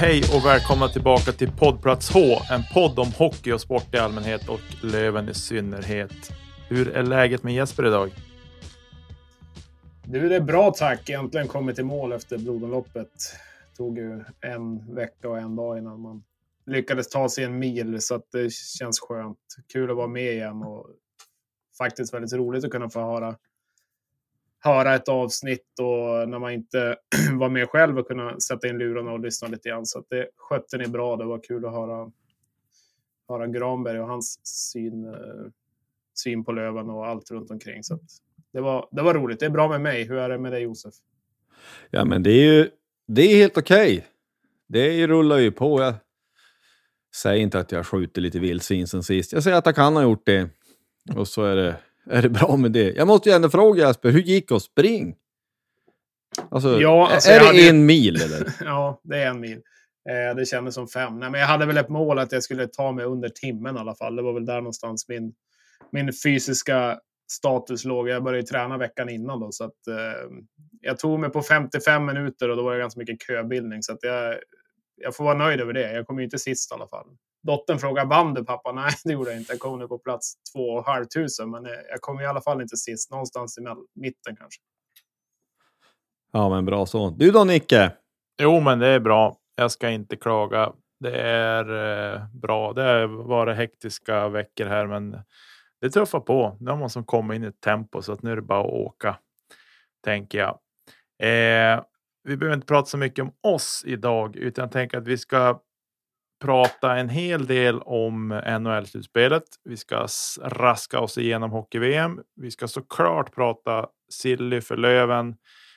Hej och välkomna tillbaka till poddplats H, en podd om hockey och sport i allmänhet och Löven i synnerhet. Hur är läget med Jesper idag? Du, det är bra tack. Äntligen kommit i mål efter blodomloppet. Det tog ju en vecka och en dag innan man lyckades ta sig en mil, så att det känns skönt. Kul att vara med igen och faktiskt väldigt roligt att kunna få höra höra ett avsnitt och när man inte var med själv och kunna sätta in lurarna och lyssna lite grann. Så att det skötte ni bra. Det var kul att höra, höra Granberg och hans syn, eh, syn på Löven och allt runt omkring. Så det, var, det var roligt. Det är bra med mig. Hur är det med dig Josef? Ja, men det är ju det är helt okej. Okay. Det rullar ju på. Jag säger inte att jag skjuter lite vildsvin sen sist. Jag säger att jag kan ha gjort det. Och så är det är det bra med det. Jag måste ju ändå fråga Jesper, hur gick att springa? Alltså, ja, alltså, är det hade... en mil eller? ja, det är en mil. Eh, det kändes som fem. Nej, men jag hade väl ett mål att jag skulle ta mig under timmen i alla fall. Det var väl där någonstans min, min fysiska status låg. Jag började träna veckan innan då, så att eh, jag tog mig på 55 minuter och då var det ganska mycket köbildning. Så att jag, jag får vara nöjd över det. Jag kom ju inte sist i alla fall. Dottern frågar vann du pappa? Nej, det gjorde jag inte. Jag kom nu på plats två och halv tusen, men jag kom i alla fall inte sist. Någonstans i mitten kanske. Ja, men bra så. Du då Nicke? Jo, men det är bra. Jag ska inte klaga. Det är eh, bra. Det har varit hektiska veckor här, men det tuffar på. Nu har man som kommit in i ett tempo så att nu är det bara att åka, tänker jag. Eh, vi behöver inte prata så mycket om oss idag, utan jag tänker att vi ska prata en hel del om NHL-slutspelet. Vi ska raska oss igenom hockey-VM. Vi ska såklart prata silly för Löven.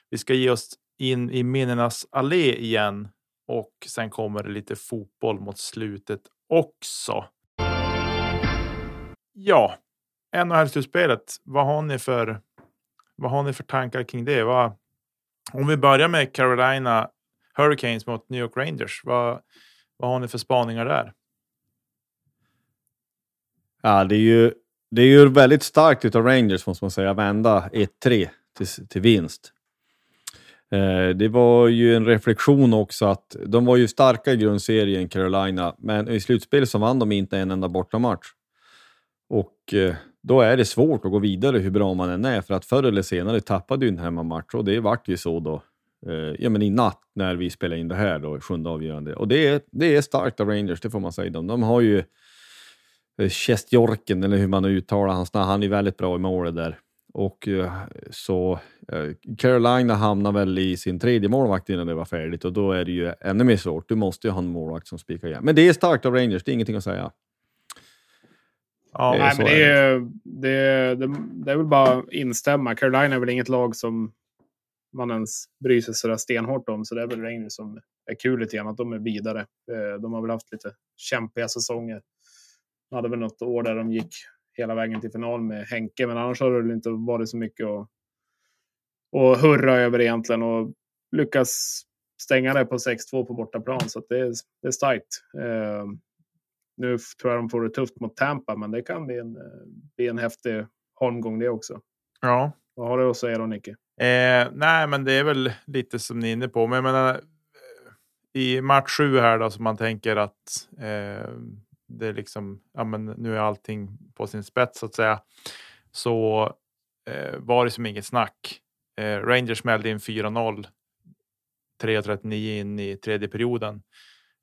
Vi ska ge oss in i minnenas allé igen och sen kommer det lite fotboll mot slutet också. Ja, NHL-slutspelet. Vad har ni för? Vad har ni för tankar kring det? Vad, om vi börjar med Carolina Hurricanes mot New York Rangers. Vad, vad har ni för spaningar där? Ja, det är ju, det är ju väldigt starkt utav Rangers måste man säga, vända 1-3 till, till vinst. Eh, det var ju en reflektion också att de var ju starka i grundserien, Carolina, men i slutspelet så vann de inte en enda bortamatch. Och eh, då är det svårt att gå vidare hur bra man än är, för att förr eller senare tappade ju en hemmamatch och det vart ju så då eh, ja, men i natt när vi spelar in det här, då, sjunde avgörande. Och det är, det är starkt av Rangers, det får man säga. De, de har ju eh, Chestjorken, eller hur man uttalar hans namn, han är väldigt bra i målet där. Och eh, så eh, Carolina hamnar väl i sin tredje målvakt innan det var färdigt och då är det ju ännu mer svårt. Du måste ju ha en målvakt som spikar igen. Men det är starkt av Rangers, det är ingenting att säga. Ja, det är, nej, men det är, det, det, det är väl bara att instämma. Carolina är väl inget lag som man ens bryr sig sådär stenhårt om. Så det är väl Rangers som är kul lite grann att de är vidare. Eh, de har väl haft lite kämpiga säsonger. De hade väl något år där de gick hela vägen till final med Henke, men annars har det väl inte varit så mycket att, att hurra över egentligen och lyckas stänga det på 6-2 på bortaplan. Så det, är, det är starkt. Eh, nu tror jag de får det tufft mot Tampa, men det kan bli en, eh, bli en häftig holmgång det också. Ja. Vad har du att säga då, Nicke? Eh, nej, men det är väl lite som ni är inne på. Men jag menar, i match sju här då, som man tänker att eh, det är liksom, ja, men nu är allting på sin spets så att säga. Så eh, var det som inget snack. Eh, Rangers smällde in 4-0. 3.39 in i tredje perioden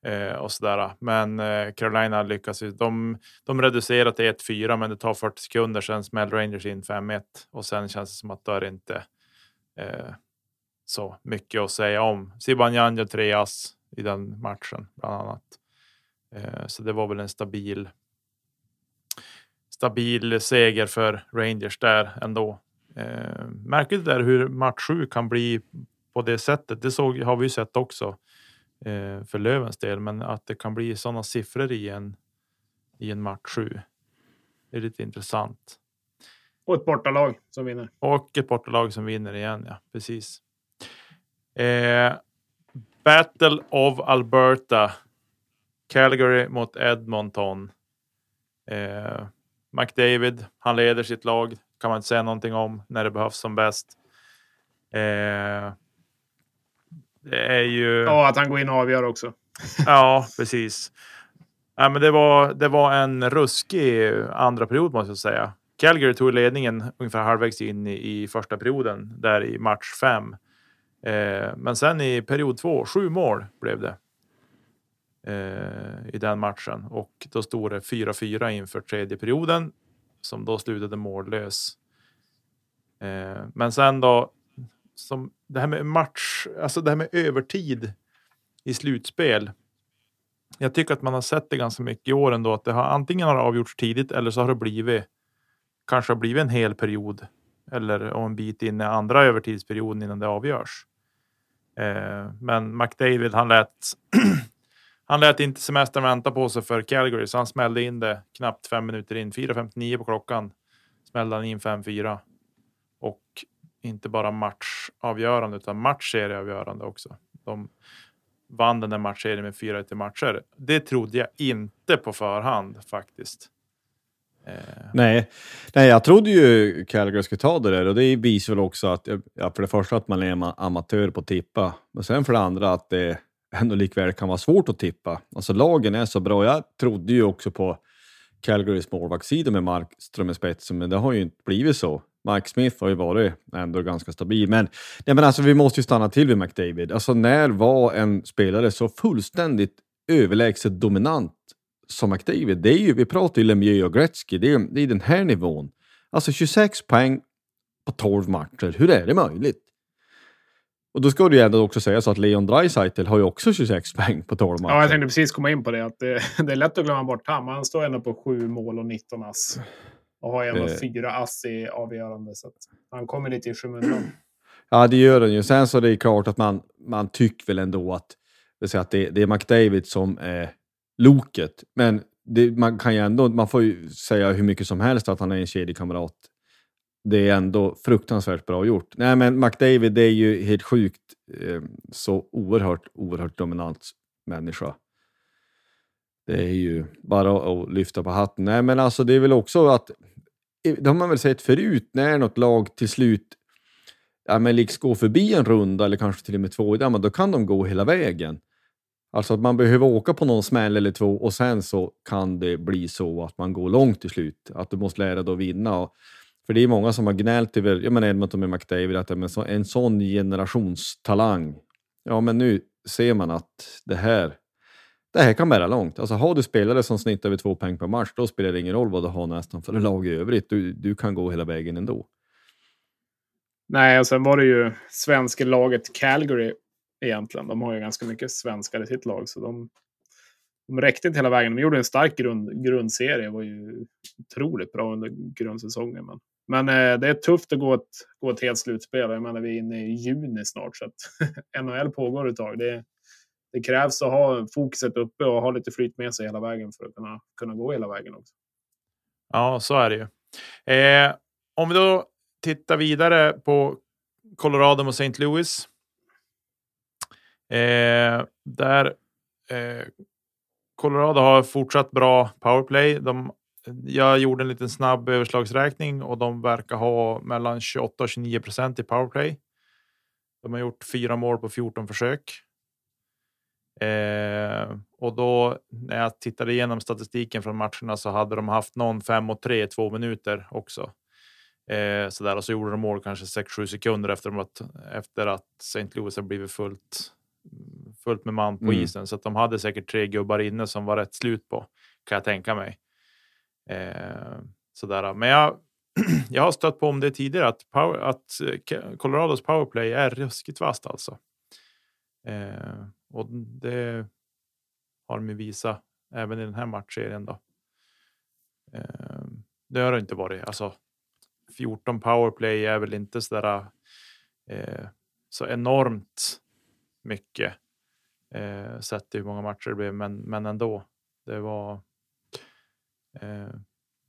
eh, och sådär. Men eh, Carolina lyckas ju. De, de reducerar till 1-4, men det tar 40 sekunder. Sen smäller Rangers in 5-1 och sen känns det som att då är det inte eh, så mycket att säga om. Zibanejad gör tre ass i den matchen bland annat. Eh, så det var väl en stabil. Stabil seger för Rangers där ändå. Eh, märkligt där hur match 7 kan bli på det sättet. Det såg, har vi ju sett också eh, för Lövens del, men att det kan bli sådana siffror i en i en match 7. Det är lite intressant. Och ett bortalag som vinner. Och ett bortalag som vinner igen, ja precis. Eh, Battle of Alberta. Calgary mot Edmonton. Eh, McDavid, han leder sitt lag. Kan man inte säga någonting om när det behövs som bäst. Eh, det är ju... Ja, att han går in och avgör också. ja, precis. Ja, men det, var, det var en ruskig andra period måste jag säga. Calgary tog ledningen ungefär halvvägs in i, i första perioden, där i match fem. Eh, men sen i period två, sju mål blev det eh, i den matchen och då stod det 4-4 inför tredje perioden som då slutade mållös. Eh, men sen då, som det här med match, alltså det här med övertid i slutspel. Jag tycker att man har sett det ganska mycket i år ändå att det har antingen har avgjorts tidigt eller så har det blivit kanske har blivit en hel period eller en bit in i andra övertidsperioden innan det avgörs. Eh, men McDavid, han lät Han lät inte semestern vänta på sig för Calgary, så han smällde in det knappt fem minuter in. 4.59 på klockan smällde han in 5-4. Och inte bara matchavgörande, utan matchserieavgörande också. De vann den där matchserien med 4-1 i matcher. Det trodde jag inte på förhand faktiskt. Eh. Nej. Nej, jag trodde ju Calgary skulle ta det där och det visar väl också att, ja, för det första att man är amatör på att tippa, men sen för det andra att det ändå likväl kan vara svårt att tippa. Alltså lagen är så bra. Jag trodde ju också på Calgarys målvaktssida med Markström i spetsen, men det har ju inte blivit så. Mike Smith har ju varit ändå ganska stabil, men, nej, men alltså, vi måste ju stanna till vid McDavid. Alltså när var en spelare så fullständigt överlägset dominant som McDavid? Det är ju, vi pratar ju Lemieux och Gretzky, det är, det är den här nivån. Alltså 26 poäng på 12 matcher, hur är det möjligt? Och då ska det ju ändå också sägas att Leon Draisaitl har ju också 26 poäng på 12 matcher. Ja, jag tänkte precis komma in på det. Att det, det är lätt att glömma bort honom. Han står ändå på 7 mål och 19 ass. Och har ändå det... fyra ass i avgörande. Så han kommer lite i skymundan. Ja, det gör han ju. Sen så är det klart att man, man tycker väl ändå att, det, att det, det är McDavid som är loket. Men det, man kan ju ändå, man får ju säga hur mycket som helst att han är en kedjekamrat det är ändå fruktansvärt bra gjort. Nej, men McDavid det är ju helt sjukt eh, så oerhört, oerhört dominant människa. Det är ju bara att lyfta på hatten. Nej, men alltså det är väl också att, det har man väl sett förut, när något lag till slut ja, men liksom går förbi en runda eller kanske till och med två, ja, men då kan de gå hela vägen. Alltså att man behöver åka på någon smäll eller två och sen så kan det bli så att man går långt till slut. Att du måste lära dig att vinna. Och för det är många som har gnällt över jag menar Edmonton med McDavid, att men så, en sån generationstalang. Ja, men nu ser man att det här, det här kan bära långt. Alltså har du spelare som snittar över två poäng per match, då spelar det ingen roll vad du har nästan för lag i övrigt. Du, du kan gå hela vägen ändå. Nej, och sen var det ju svenska laget Calgary egentligen. De har ju ganska mycket svenskar i sitt lag, så de, de räckte inte hela vägen. De gjorde en stark grund, grundserie, var ju otroligt bra under grundsäsongen. Men men eh, det är tufft att gå ett, gå ett helt slutspel. Jag menar, vi är inne i juni snart, så att NHL pågår ett tag. Det, det krävs att ha fokuset uppe och ha lite flyt med sig hela vägen för att kunna, kunna gå hela vägen också. Ja, så är det ju. Eh, om vi då tittar vidare på Colorado och St. Louis. Eh, där eh, Colorado har fortsatt bra powerplay. De jag gjorde en liten snabb överslagsräkning och de verkar ha mellan 28 och 29 procent i powerplay. De har gjort fyra mål på 14 försök. Eh, och då när jag tittade igenom statistiken från matcherna så hade de haft någon 5 och 3 i två minuter också. Eh, så där och så gjorde de mål kanske 6-7 sekunder efter att efter att St. Louis har blivit fullt fullt med man på mm. isen så att de hade säkert tre gubbar inne som var rätt slut på kan jag tänka mig. Eh, sådär. Men jag, jag har stött på om det tidigare att, power, att eh, Colorados powerplay är ruskigt vasst alltså. Eh, och det har de ju visat även i den här matchserien då. Eh, det har det inte varit. Alltså 14 powerplay är väl inte sådär eh, så enormt mycket eh, sett hur många matcher det blev, men, men ändå. Det var Eh,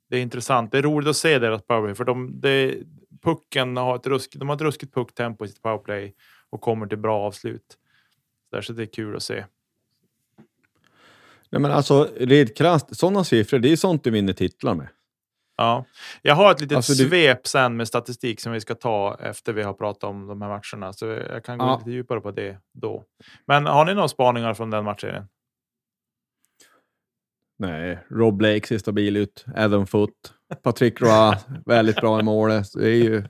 det är intressant. Det är roligt att se deras powerplay för de, det, pucken har ett rusk, de har ett ruskigt pucktempo i sitt powerplay och kommer till bra avslut. Så det är kul att se. Nej, men alltså rent krasst, sådana siffror, det är sånt du vinner titlar med. Ja, jag har ett litet alltså, svep sen med statistik som vi ska ta efter vi har pratat om de här matcherna, så jag kan gå ja. lite djupare på det då. Men har ni några spaningar från den matchen? Nej, Rob Blake ser stabil ut. Adam Foot. Patrick Roy, väldigt bra i målet. Det, är ju,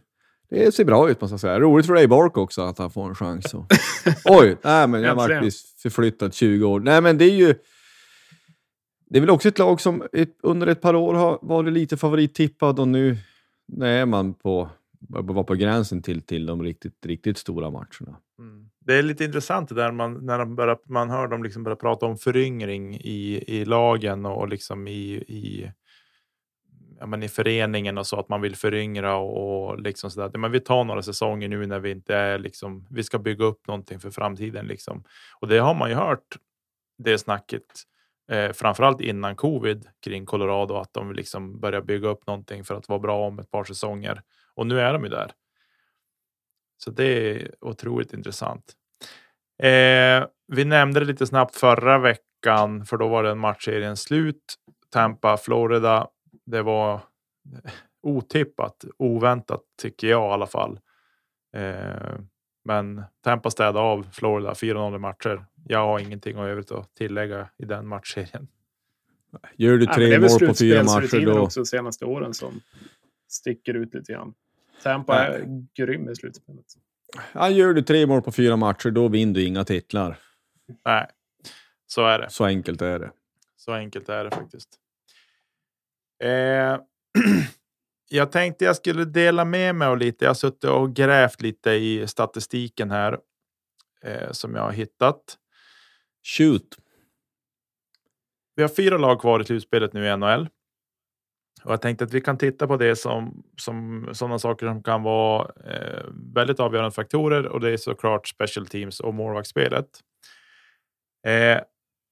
det ser bra ut måste jag säga. Roligt för Ray Bork också att han får en chans. Så. Oj, nej men jag vart visst förflyttad 20 år. Nej men det är ju... Det är väl också ett lag som under ett par år har varit lite favorittippad och nu, nu är man på, var på gränsen till, till de riktigt, riktigt stora matcherna. Mm. Det är lite intressant det där man, när de börjar, man hör dem liksom börja prata om föryngring i, i lagen och liksom i, i, ja, men i föreningen och så att man vill föryngra och, och liksom sådär. Men vi tar några säsonger nu när vi inte är liksom, vi ska bygga upp någonting för framtiden liksom. Och det har man ju hört det snacket eh, framförallt innan covid kring Colorado att de vill liksom börja bygga upp någonting för att vara bra om ett par säsonger och nu är de ju där. Så det är otroligt intressant. Eh, vi nämnde det lite snabbt förra veckan, för då var den matchserien slut. Tampa, Florida. Det var otippat, oväntat tycker jag i alla fall. Eh, men Tampa städade av Florida 4-0 matcher. Jag har ingenting övrigt att tillägga i den matchserien. Gör du tre mål på fyra matcher då... Det är också de senaste åren som sticker ut lite grann. Tampa är grym i slutspelet. Ja, gör du tre mål på fyra matcher, då vinner du inga titlar. Nej, så är det. Så enkelt är det. Så enkelt är det faktiskt. Eh, jag tänkte jag skulle dela med mig av lite. Jag har suttit och grävt lite i statistiken här eh, som jag har hittat. Shoot. Vi har fyra lag kvar i slutspelet nu i NHL. Och jag tänkte att vi kan titta på det som, som sådana saker som kan vara eh, väldigt avgörande faktorer och det är såklart special teams och målvaktsspelet. Eh,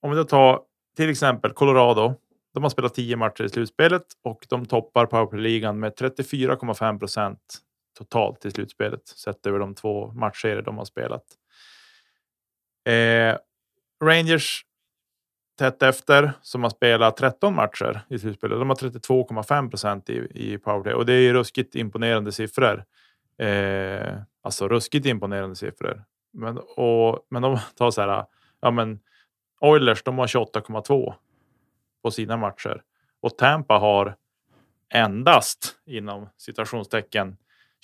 om vi då tar till exempel Colorado. De har spelat 10 matcher i slutspelet och de toppar powerplay-ligan med 34,5 procent totalt i slutspelet sett över de två matcher de har spelat. Eh, Rangers tätt efter som har spelat 13 matcher i slutspelet. De har 32,5 procent i, i powerplay och det är ruskigt imponerande siffror. Eh, alltså ruskigt imponerande siffror. Men, och, men de tar så här. Ja, men Oilers, de har 28,2 på sina matcher och Tampa har endast inom citationstecken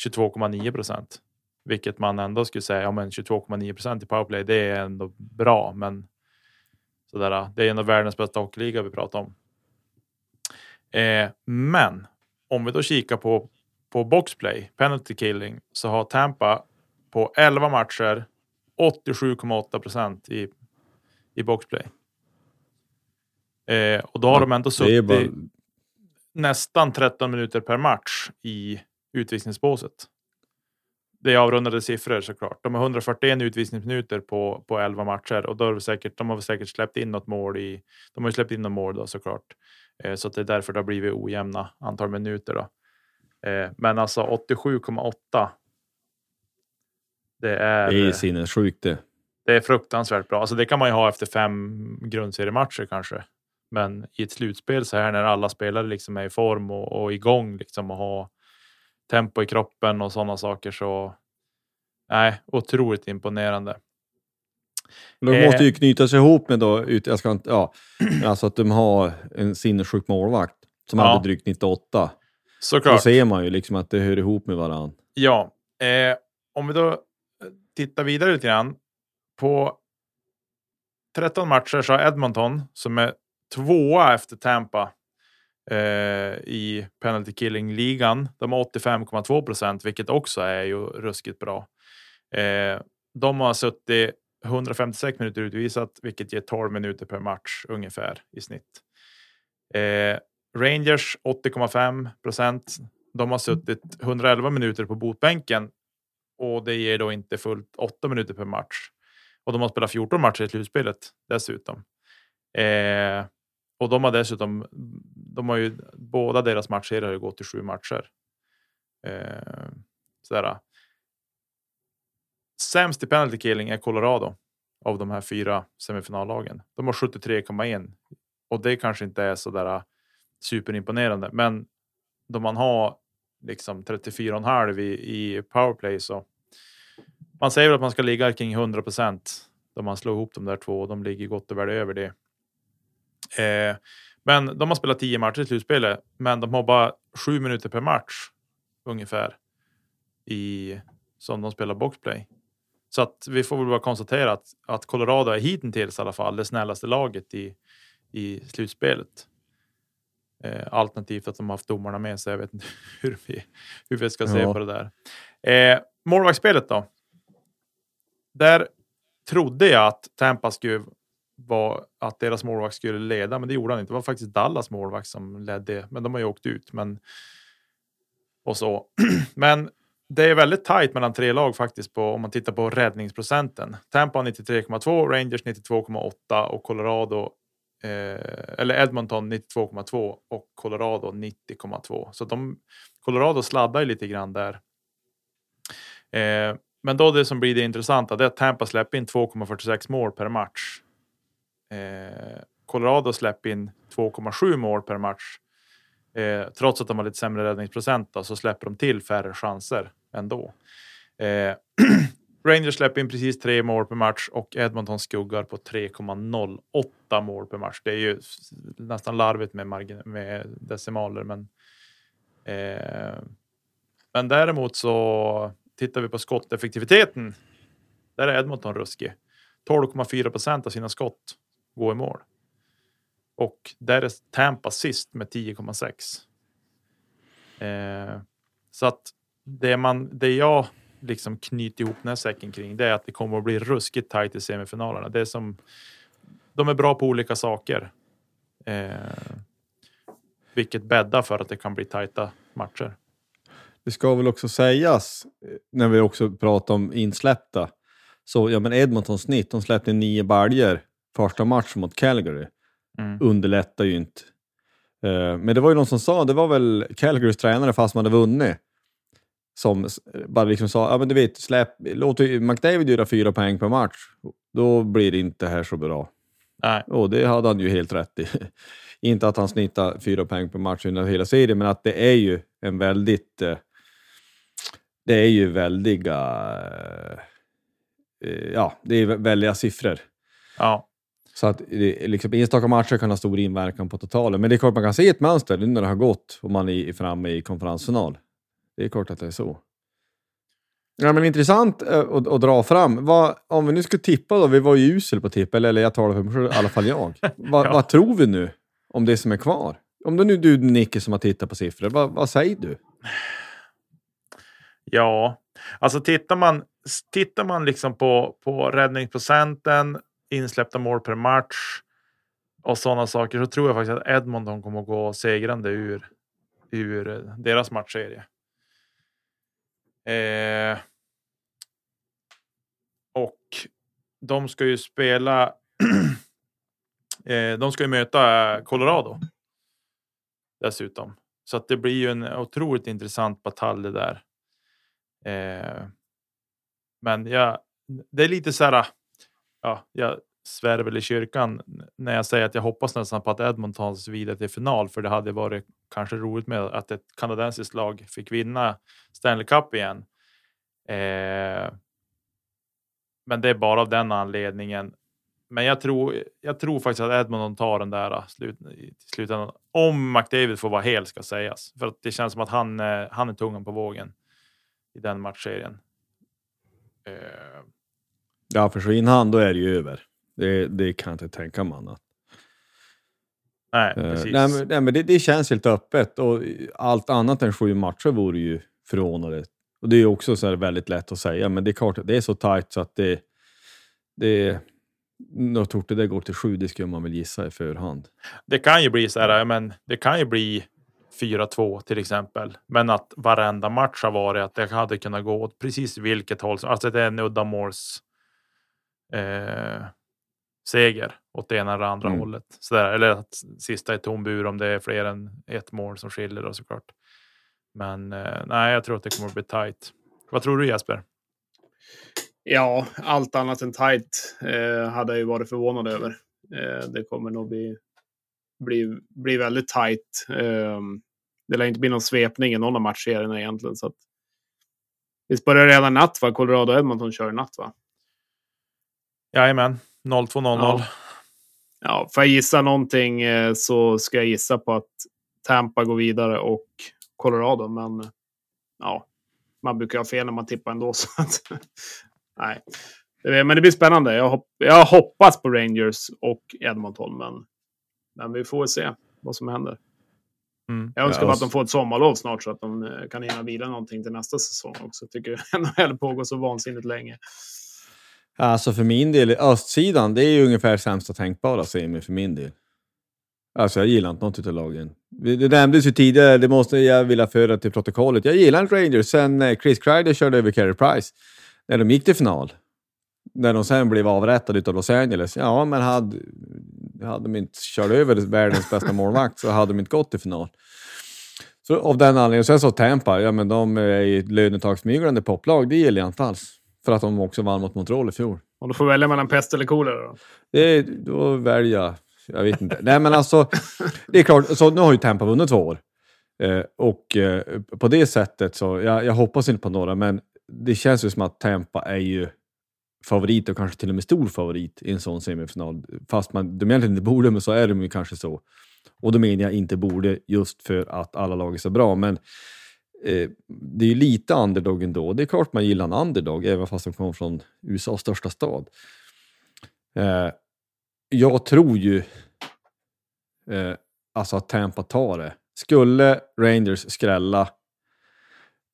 22,9 procent, vilket man ändå skulle säga. Ja, men 22,9 procent i powerplay. Det är ändå bra, men Sådär, äh, det är en av världens bästa hockeyliga vi pratar om. Eh, men om vi då kikar på, på boxplay, penalty killing, så har Tampa på 11 matcher 87,8 procent i, i boxplay. Eh, och då har ja, de ändå suttit bara... nästan 13 minuter per match i utvisningsbåset det är avrundade siffror såklart. De har 141 utvisningsminuter på, på 11 matcher och då har säkert, de har säkert släppt in något mål i. De har ju släppt in något mål då såklart, eh, så det är därför det har blivit ojämna antal minuter. Då. Eh, men alltså 87,8. Det är. Det är sinnessjukt det. Det är fruktansvärt bra. Alltså det kan man ju ha efter fem grundseriematcher kanske. Men i ett slutspel så här när alla spelare liksom är i form och, och igång liksom och har tempo i kroppen och sådana saker så nej, otroligt imponerande. De måste ju eh. knytas ihop med då, jag ska inte, ja, alltså att de har en sinnessjuk målvakt som ja. hade drygt 98. Såklart. Då ser man ju liksom att det hör ihop med varandra. Ja, eh, om vi då tittar vidare lite grann. På 13 matcher så har Edmonton, som är tvåa efter Tampa, eh, i penalty killing-ligan. De har 85,2 procent, vilket också är ju ruskigt bra. Eh, de har suttit 156 minuter utvisat, vilket ger 12 minuter per match ungefär i snitt. Eh, Rangers 80,5 procent. De har suttit 111 minuter på botbänken och det ger då inte fullt 8 minuter per match. Och de har spelat 14 matcher i slutspelet dessutom. Eh, och de har dessutom, de har ju båda deras matcher har ju gått till sju matcher. Eh, sådär. Sämst i penalty killing är Colorado av de här fyra semifinallagen. De har 73,1 och det kanske inte är så där superimponerande, men då man har liksom 34,5 i, i powerplay så. Man säger väl att man ska ligga kring 100 procent då man slår ihop de där två och de ligger gott och väl över det. Eh, Men de har spelat tio matcher i slutspelet, men de har bara sju minuter per match ungefär i som de spelar boxplay. Så att vi får väl bara konstatera att, att Colorado är hittills i alla fall det snällaste laget i, i slutspelet. Eh, alternativt att de har haft domarna med sig. Jag vet inte hur vi, hur vi ska se ja. på det där. Eh, målvaktsspelet då? Där trodde jag att Tampa skulle var att deras målvakt skulle leda, men det gjorde han inte. Det var faktiskt Dallas målvakt som ledde, men de har ju åkt ut. Men och så. men det är väldigt tajt mellan tre lag faktiskt på om man tittar på räddningsprocenten. Tampa 93,2, Rangers 92,8 och Colorado eh, eller Edmonton 92,2 och Colorado 90,2. Så de Colorado sladdar ju lite grann där. Eh, men då det som blir det intressanta det är att Tampa släpper in 2,46 mål per match. Eh, Colorado släpper in 2,7 mål per match. Eh, trots att de har lite sämre räddningsprocent då, så släpper de till färre chanser ändå. Eh, Rangers släpper in precis tre mål per match och Edmonton skuggar på 3,08 mål per match. Det är ju nästan larvigt med, med decimaler, men. Eh, men däremot så tittar vi på skotteffektiviteten. Där är Edmonton ruskig. 12,4 procent av sina skott gå i mål. Och där är Tampa sist med 10,6. Eh, så att det, man, det jag liksom knyter ihop den här säcken kring det är att det kommer att bli ruskigt tajt i semifinalerna. Det är som, de är bra på olika saker. Eh, vilket bäddar för att det kan bli tajta matcher. Det ska väl också sägas, eh, när vi också pratar om insläppta, så ja men Edmontons snitt, de släppte nio baljor första matchen mot Calgary. Mm. Underlättar ju inte. Uh, men det var ju någon som sa, det var väl Calgarys tränare fast man hade vunnit, som bara liksom sa, ja men du vet, släpp, låt McDavid göra fyra poäng per match, då blir det inte här så bra. Nej. Och det hade han ju helt rätt i. inte att han snittar fyra poäng per match under hela serien, men att det är ju en väldigt... Uh, det är ju väldiga... Uh, ja, det är väldiga siffror. Ja. Så att liksom, enstaka matcher kan ha stor inverkan på totalen. Men det är klart man kan se ett mönster nu när det har gått och man är framme i konferensfinal. Det är klart att det är så. Ja, men intressant äh, att, att, dra fram. Vad, om vi nu ska tippa då, vi var ju usel på tipp, eller, eller jag talar för mig själv, i alla fall jag. Va, ja. Vad tror vi nu om det som är kvar? Om det nu är du Nicke som har tittat på siffror, vad, vad säger du? Ja, alltså tittar man, tittar man liksom på, på räddningsprocenten insläppta mål per match och sådana saker så tror jag faktiskt att Edmonton kommer att gå segrande ur, ur eh, deras matchserie. Eh, och de ska ju spela. eh, de ska ju möta Colorado. Dessutom. Så att det blir ju en otroligt intressant batalj det där. Eh, men ja, det är lite så här ja, jag svär väl i kyrkan när jag säger att jag hoppas nästan på att Edmonton tar sig vidare till final, för det hade varit kanske roligt med att ett kanadensiskt lag fick vinna Stanley Cup igen. Eh, men det är bara av den anledningen. Men jag tror, jag tror faktiskt att Edmonton tar den där äh, slut, i slutändan. Om McDavid får vara hel ska sägas. För att det känns som att han, äh, han är tungan på vågen i den matchserien. Eh, Ja, försvinner han då är det ju över. Det, det kan jag inte tänka mig annat. Nej, uh, precis. Nej, men, nej, men det, det, känns helt öppet och allt annat än sju matcher vore ju förvånade. Och det är också så väldigt lätt att säga, men det är klart att det är så tajt så att det... det något tort det går till sju, det skulle man väl gissa i förhand. Det kan ju bli så här, men det kan ju bli 4-2 till exempel. Men att varenda match har varit att det hade kunnat gå åt precis vilket håll som Alltså det är en uddamåls eh, seger åt det ena eller andra mm. hållet. Sådär. Eller att sista är tom bur om det är fler än ett mål som skiljer då såklart. Men eh, nej, jag tror att det kommer att bli tajt. Vad tror du Jesper? Ja, allt annat än tajt eh, hade jag ju varit förvånad över. Eh, det kommer nog bli, bli, bli väldigt tajt. Eh, det lär inte bli någon svepning i någon av matchserierna egentligen. Så att, visst börjar redan natt va? Colorado Edmonton kör natt va? Jajamän, 02.00. Ja. Ja, får jag gissa någonting eh, så ska jag gissa på att Tampa går vidare och Colorado. Men ja, man brukar ha fel när man tippar ändå. Så att, nej. Men det blir spännande. Jag, hopp, jag hoppas på Rangers och Edmonton, men, men vi får se vad som händer. Mm. Jag önskar ja, att de får ett sommarlov snart så att de eh, kan hinna vila någonting till nästa säsong också. Jag tycker NHL pågår så vansinnigt länge. Alltså för min del, östsidan, det är ju ungefär sämsta tänkbara semi för min del. Alltså jag gillar inte något av lagen. Det nämndes ju tidigare, det måste jag vilja föra till protokollet. Jag gillar inte Rangers sen eh, Chris Kreider körde över Carey Price. När de gick till final. När de sen blev avrättade av Los Angeles. Ja, men hade, hade de inte kört över världens bästa målvakt så hade de inte gått till final. Så av den anledningen. Sen så Tampa, ja men de är ju ett lönetagsmyglande poplag. Det gillar jag inte alls. För att de också vann mot Montreal i fjol. Och du får välja mellan pest eller kolera då? Det, då väljer jag jag vet inte. Nej, men alltså, det är klart, så nu har ju Tampa vunnit två år. Eh, och eh, på det sättet så, jag, jag hoppas inte på några, men det känns ju som att Tampa är ju favorit och kanske till och med stor favorit i en sån semifinal. Fast man, de egentligen inte borde, men så är de ju kanske så. Och då menar jag inte borde just för att alla lag är så bra, men det är ju lite underdog ändå. Det är klart man gillar en underdog, även fast de kommer från USAs största stad. Eh, jag tror ju eh, alltså att Tampa tar det. Skulle Rangers skrälla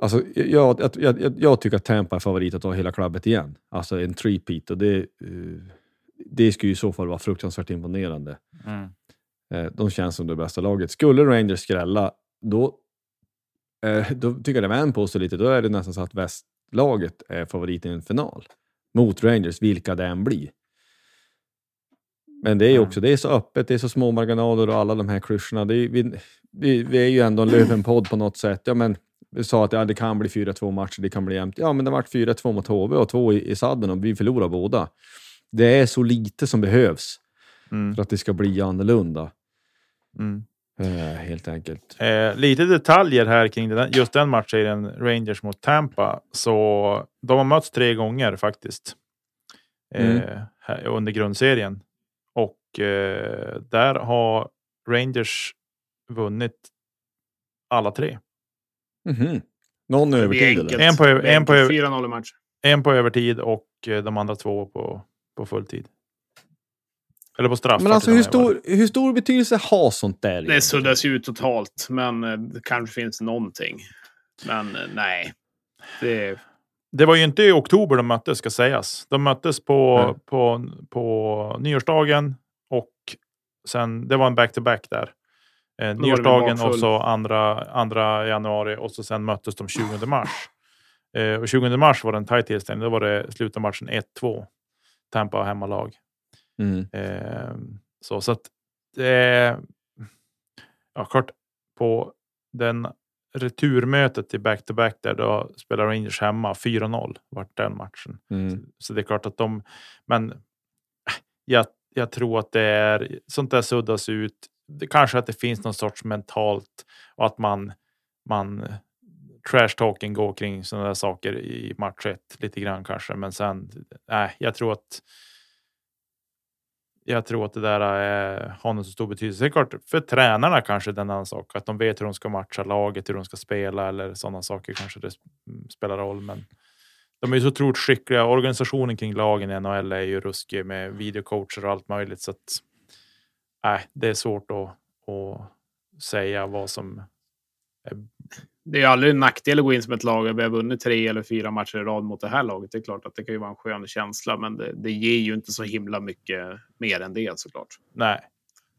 Alltså, jag, jag, jag, jag, tycker att Tampa är favorit att ta hela klubbet igen. Alltså en three-peat och det, det skulle i så fall vara fruktansvärt imponerande. Mm. De känns som det bästa laget. Skulle Rangers skrälla, då, då tycker jag det vänder på sig lite. Då är det nästan så att västlaget är favorit i en final mot Rangers, vilka det än blir. Men det är mm. också det är så öppet, det är så små marginaler och alla de här klyschorna. vi, vi, vi, är ju ändå en Löven-podd på något sätt. Ja, men vi sa att ja, det kan bli 4-2 matcher, det kan bli jämnt. Ja, men det vart 4-2 mot HV och två i, i sadden och vi förlorar båda. Det är så lite som behövs mm. för att det ska bli annorlunda. Mm. Helt enkelt. Eh, lite detaljer här kring den, just den matchen, Rangers mot Tampa. Så de har mötts tre gånger faktiskt. Eh, mm. under grundserien. Och eh, där har Rangers vunnit alla tre. Mm -hmm. Någon övertid eller? En på, en på, 4-0 i match. En på övertid och eh, de andra två på, på fulltid. Eller på straff. Men alltså hur stor, hur stor betydelse har sånt där? Det suddas ju ut totalt, men eh, det kanske finns någonting. Men eh, nej. Det, det var ju inte i oktober de möttes, ska sägas. De möttes på, mm. på, på nyårsdagen och sen, det var en back-to-back -back där. Eh, nyårsdagen och så andra, andra januari och så sen möttes de 20 mars. Eh, och 20 mars var det en tajt tillställning. Då var det slutet av matchen 1-2. Tampa hemmalag. Mm. Eh, så, så att det ja, klart på den returmötet till back-to-back där då spelar Rangers hemma 4-0 vart den matchen. Mm. Så det är klart att de, men jag, jag tror att det är sånt där suddas ut. Det, kanske att det finns någon sorts mentalt och att man, man trash talking går kring sådana där saker i match ett lite grann kanske. Men sen, nej, jag tror att jag tror att det där är, har en så stor betydelse. Det är klart, för tränarna kanske det är en annan sak. Att de vet hur de ska matcha laget, hur de ska spela eller sådana saker kanske det mm, spelar roll. Men de är ju så otroligt skickliga. Organisationen kring lagen i NHL är ju ruskig med videocoacher och allt möjligt. Så att, äh, det är svårt att, att säga vad som är det är aldrig en nackdel att gå in som ett lag. Vi har vunnit tre eller fyra matcher i rad mot det här laget. Det är klart att det kan ju vara en skön känsla, men det, det ger ju inte så himla mycket mer än det såklart. Nej,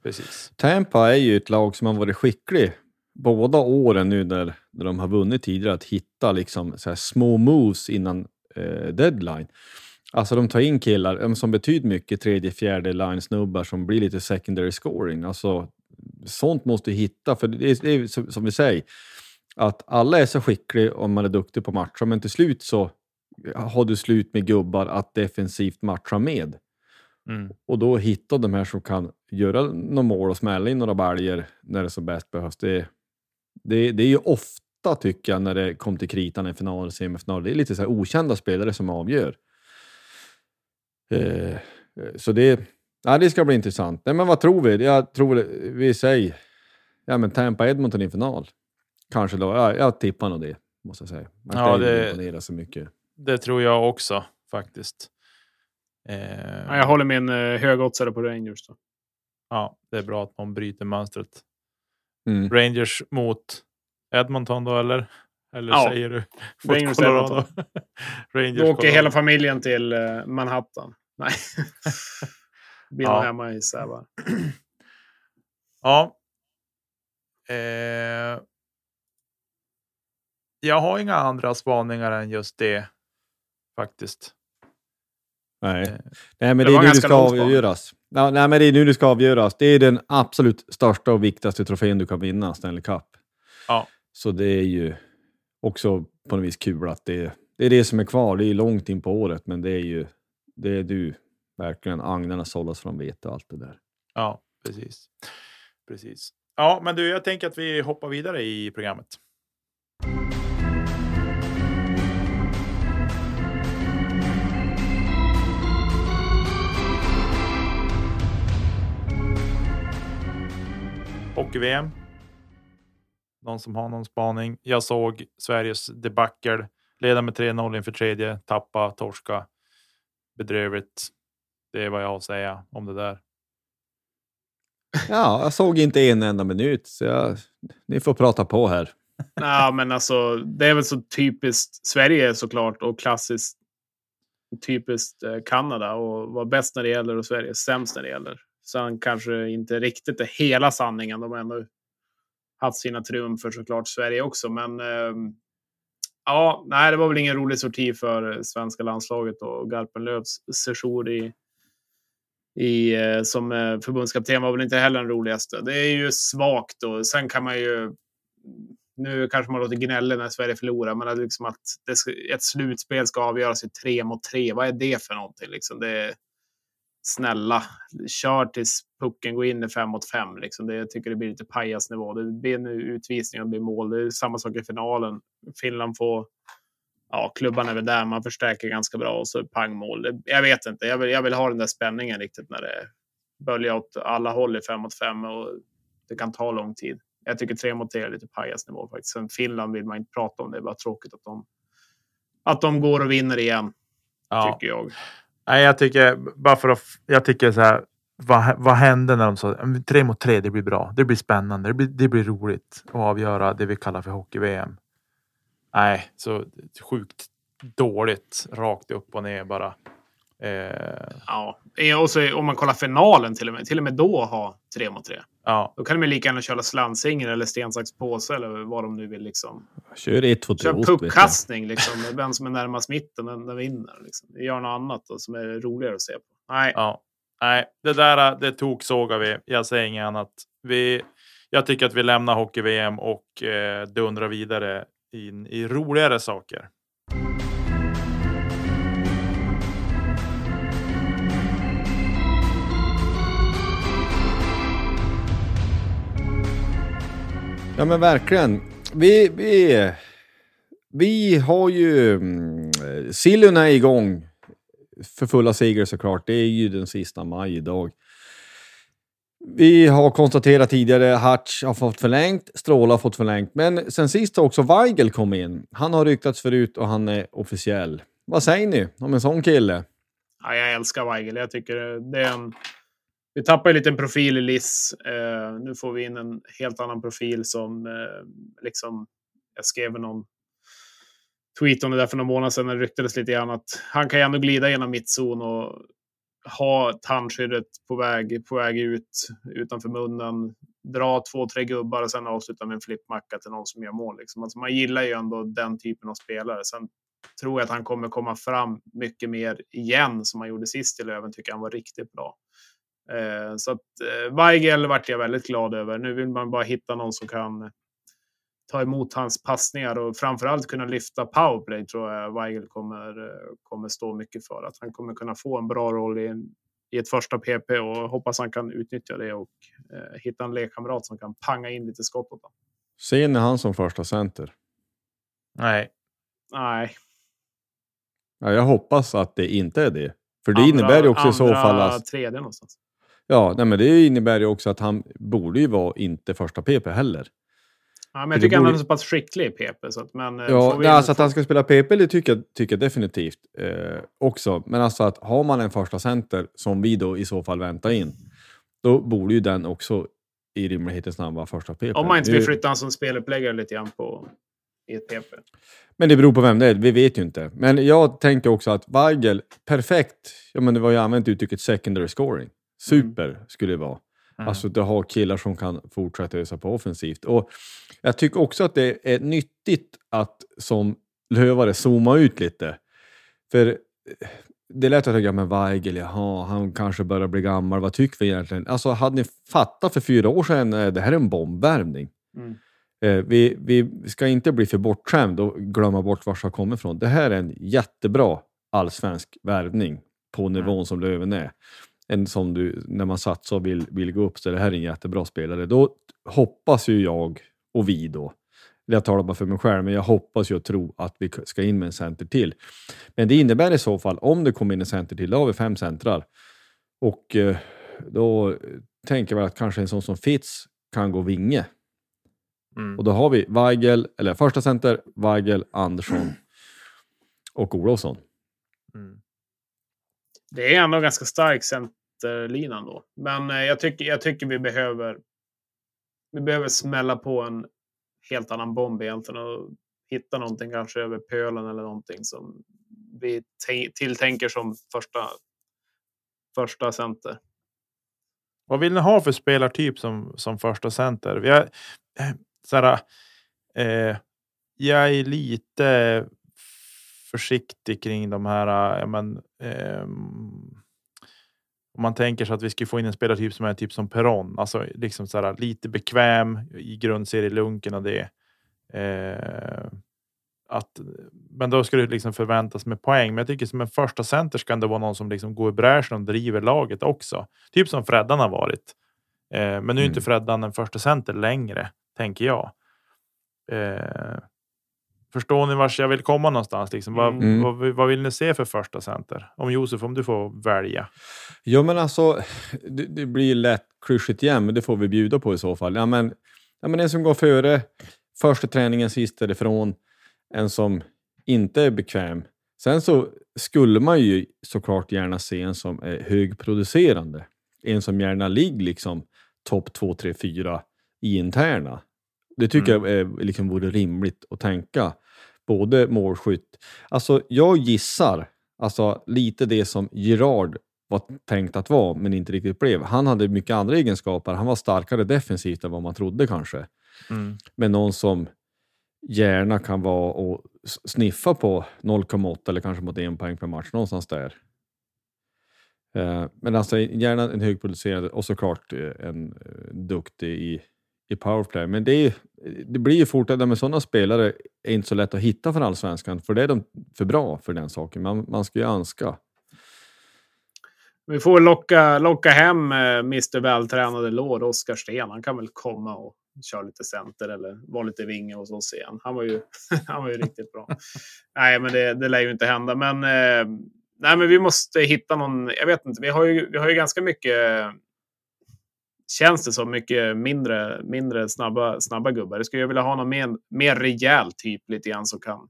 precis. Tampa är ju ett lag som har varit skicklig båda åren nu när, när de har vunnit tidigare att hitta liksom så små moves innan eh, deadline. Alltså de tar in killar som betyder mycket, tredje, fjärde line-snubbar som blir lite secondary scoring. Alltså, sånt måste du hitta, för det är, det är som vi säger, att alla är så skickliga om man är duktig på matcha, men till slut så har du slut med gubbar att defensivt matcha med. Mm. Och då hitta de här som kan göra några mål och smälla in några baljor när det som bäst behövs. Det, det, det är ju ofta, tycker jag, när det kommer till kritan i final och semifinal, det är lite så okända spelare som avgör. Eh, så det, Ja, det ska bli intressant. Nej, men vad tror vi? Jag tror vi säger ja, men Tampa Edmonton i final. Kanske då. Ja, jag tippar nog det, måste jag säga. Man ja, det imponera så mycket. Det tror jag också faktiskt. Eh... Ja, jag håller min eh, högoddsare på Rangers. Då. Ja, det är bra att man bryter mönstret. Mm. Rangers mot Edmonton då, eller? Eller ja. säger du? Rangers Colorado? Rangers då åker Colorado. hela familjen till uh, Manhattan. Nej. Blir ja. hemma i Sävar. ja. Eh... Jag har inga andra spaningar än just det. Faktiskt. Nej, eh, nej men det, det är nu det ska avgöras. Ja, nej, men det är nu det ska avgöras. Det är den absolut största och viktigaste trofén du kan vinna, Stanley Cup. Ja. Så det är ju också på något vis kul att det, det är det som är kvar. Det är långt in på året, men det är ju det är du verkligen. Agnarna sållas från vete och allt det där. Ja, precis. Precis. Ja, men du, jag tänker att vi hoppar vidare i programmet. Hockey-VM. Någon som har någon spaning? Jag såg Sveriges debacle. Leda med 3-0 inför tredje, tappa, torska. Bedrövligt. Det är vad jag har att säga om det där. Ja, jag såg inte en enda minut, så jag, ni får prata på här. Nej, men alltså, det är väl så typiskt Sverige såklart och klassiskt typiskt eh, Kanada och vara bäst när det gäller och Sverige sämst när det gäller. Sen kanske inte riktigt är hela sanningen. De har ändå haft sina triumfer såklart, Sverige också. Men eh, ja, nej, det var väl ingen rolig sorti för eh, svenska landslaget och Garpenlövs sejour i, i, eh, som eh, förbundskapten var väl inte heller den roligaste. Det är ju svagt och sen kan man ju nu kanske man låter gnällig när Sverige förlorar, men att, liksom att det, ett slutspel ska avgöras i tre mot tre. Vad är det för någonting? Liksom det, snälla, kör tills pucken går in i fem mot fem. Liksom. Det, jag tycker det blir lite pajasnivå. Det blir en utvisning och det blir mål. Det är samma sak i finalen. Finland får ja, klubban är väl där, man förstärker ganska bra och så pang mål. Det, jag vet inte, jag vill, jag vill ha den där spänningen riktigt när det böljar åt alla håll i fem mot fem och det kan ta lång tid. Jag tycker tre mot tre är lite pajasnivå faktiskt. Sen Finland vill man inte prata om, det är bara tråkigt att de, att de går och vinner igen. Ja. Tycker jag. Nej, jag tycker bara för att jag tycker så här. Vad, vad hände när de sa tre mot tre? Det blir bra. Det blir spännande. Det blir, det blir roligt att avgöra det vi kallar för hockey-VM. Nej, så sjukt dåligt rakt upp och ner bara. Eh... Ja, och så om man kollar finalen till och med, till och med då ha tre mot tre. Ja. Då kan de lika gärna köra slantsingel eller sten, sax, påse eller vad de nu vill. Liksom. Kör ett, två, tre, Kör puckkastning, liksom. Vem som är närmast mitten, den, den vinner. Liksom. Gör något annat då, som är roligare att se på. Nej. Ja. Nej, det där det tog sågar vi. Jag säger inget annat. Vi, jag tycker att vi lämnar hockey-VM och eh, dundrar vidare in i roligare saker. Ja men verkligen. Vi, vi, vi har ju... Mm, är igång för fulla segrar såklart. Det är ju den sista maj idag. Vi har konstaterat tidigare, att Hatch har fått förlängt, Stråla har fått förlängt. Men sen sist har också Weigel kommit in. Han har ryktats förut och han är officiell. Vad säger ni om en sån kille? Ja, jag älskar Weigel. Jag tycker det är en vi tappar en profil i Liss. Eh, nu får vi in en helt annan profil som eh, liksom. Jag skrev någon tweet om det där för några månader sedan. Det ryktades lite grann att han kan ju ändå glida genom mittzon och ha tandskyddet på väg, på väg ut utanför munnen. Dra två, tre gubbar och sen avsluta med en flippmacka till någon som gör mål. Liksom. Alltså man gillar ju ändå den typen av spelare. Sen tror jag att han kommer komma fram mycket mer igen som han gjorde sist i Löven. Tycker han var riktigt bra. Eh, så att eh, Weigel vart jag väldigt glad över. Nu vill man bara hitta någon som kan ta emot hans passningar och framförallt kunna lyfta powerplay tror jag Weigel kommer, eh, kommer stå mycket för. Att han kommer kunna få en bra roll i, en, i ett första PP och hoppas han kan utnyttja det och eh, hitta en lekkamrat som kan panga in lite skott åt honom. Ser ni han som första center? Nej. Nej. Ja, jag hoppas att det inte är det. För det andra, innebär ju också i så fall att... tredje någonstans. Ja, nej, men det innebär ju också att han borde ju vara inte första PP heller. Ja, men jag tycker borde... han är så pass skicklig i PP. Så att, men, eh, ja, nej, alltså att han ska spela PP det tycker jag, tycker jag definitivt eh, också. Men alltså att har man en första center som vi då i så fall väntar in, då borde ju den också i rimlighetens namn vara första PP. Om man inte vill flytta honom som speluppläggare lite grann på, i ett PP. Men det beror på vem det är, vi vet ju inte. Men jag tänker också att Weigel, perfekt. Ja, men det var ju använt uttrycket secondary scoring. Super mm. skulle det vara. Mm. Alltså att ha killar som kan fortsätta ösa på offensivt. Och jag tycker också att det är nyttigt att som lövare zooma ut lite. För det är lätt att tänka, men Weigel, jaha, han kanske börjar bli gammal, vad tycker vi egentligen? Alltså hade ni fattat för fyra år sedan, eh, det här är en bombvärvning. Mm. Eh, vi, vi ska inte bli för bortskämd och glömma bort var det kommer ifrån. Det här är en jättebra allsvensk värvning på nivån mm. som Löven är. En som du, när man satsar och vill, vill gå upp, så det här är en jättebra spelare. Då hoppas ju jag, och vi då, jag talar bara för mig själv, men jag hoppas ju och tror att vi ska in med en center till. Men det innebär i så fall, om det kommer in en center till, då har vi fem centrar. Och eh, då tänker jag att kanske en sån som Fitz kan gå vinge. Mm. Och då har vi Weigel, eller första center, Weigel, Andersson och Olofsson. Mm. Det är ändå ganska stark centerlinan då. Men eh, jag, tycker, jag tycker vi behöver vi behöver smälla på en helt annan bomb egentligen och hitta någonting kanske över pölen eller någonting som vi tilltänker som första, första center. Vad vill ni ha för spelartyp som, som första center? Vi har, eh, så här, eh, jag är lite försiktig kring de här. Men, om man tänker sig att vi skulle få in en spelartyp som är typ som Peron, alltså liksom så här, lite bekväm i grundserielunken och det. Eh, att, men då ska det liksom förväntas med poäng. Men jag tycker som en första center ska det vara någon som liksom går i bräschen och driver laget också. Typ som Freddan har varit. Eh, men nu är mm. inte Freddan en första center längre, tänker jag. Eh, Förstår ni vart jag vill komma någonstans? Liksom? Mm. Vad, vad, vad, vill ni se för första center? Om Josef, om du får välja. Ja, men alltså, det, det blir lätt klyschigt igen, men det får vi bjuda på i så fall. Ja, men, ja, men en som går före, första träningen, sist därifrån. En som inte är bekväm. Sen så skulle man ju såklart gärna se en som är högproducerande. En som gärna ligger liksom topp 2, 3, 4 i interna. Det tycker mm. jag är, liksom vore rimligt att tänka. Både målskytt... Alltså, jag gissar alltså, lite det som Gerard var tänkt att vara, men inte riktigt blev. Han hade mycket andra egenskaper. Han var starkare defensivt än vad man trodde kanske. Mm. Men någon som gärna kan vara och sniffa på 0,8 eller kanske mot en poäng per match, någonstans där. Eh, men alltså gärna en högproducerande och såklart eh, en eh, duktig i i powerplay. Men det, är, det blir ju fortare med sådana spelare är inte så lätt att hitta för allsvenskan, för det är de för bra för den saken. Man, man ska ju önska. Vi får locka, locka hem eh, Mr vältränade lår, Oskar Sten. Han kan väl komma och köra lite center eller vara lite vinge hos oss igen. Han var ju, han var ju riktigt bra. nej, men det, det lär ju inte hända. Men, eh, nej, men vi måste hitta någon. Jag vet inte. Vi har ju, vi har ju ganska mycket känns det som mycket mindre, mindre snabba, snabba gubbar. Jag skulle vilja ha någon mer, mer rejäl typ lite grann som kan,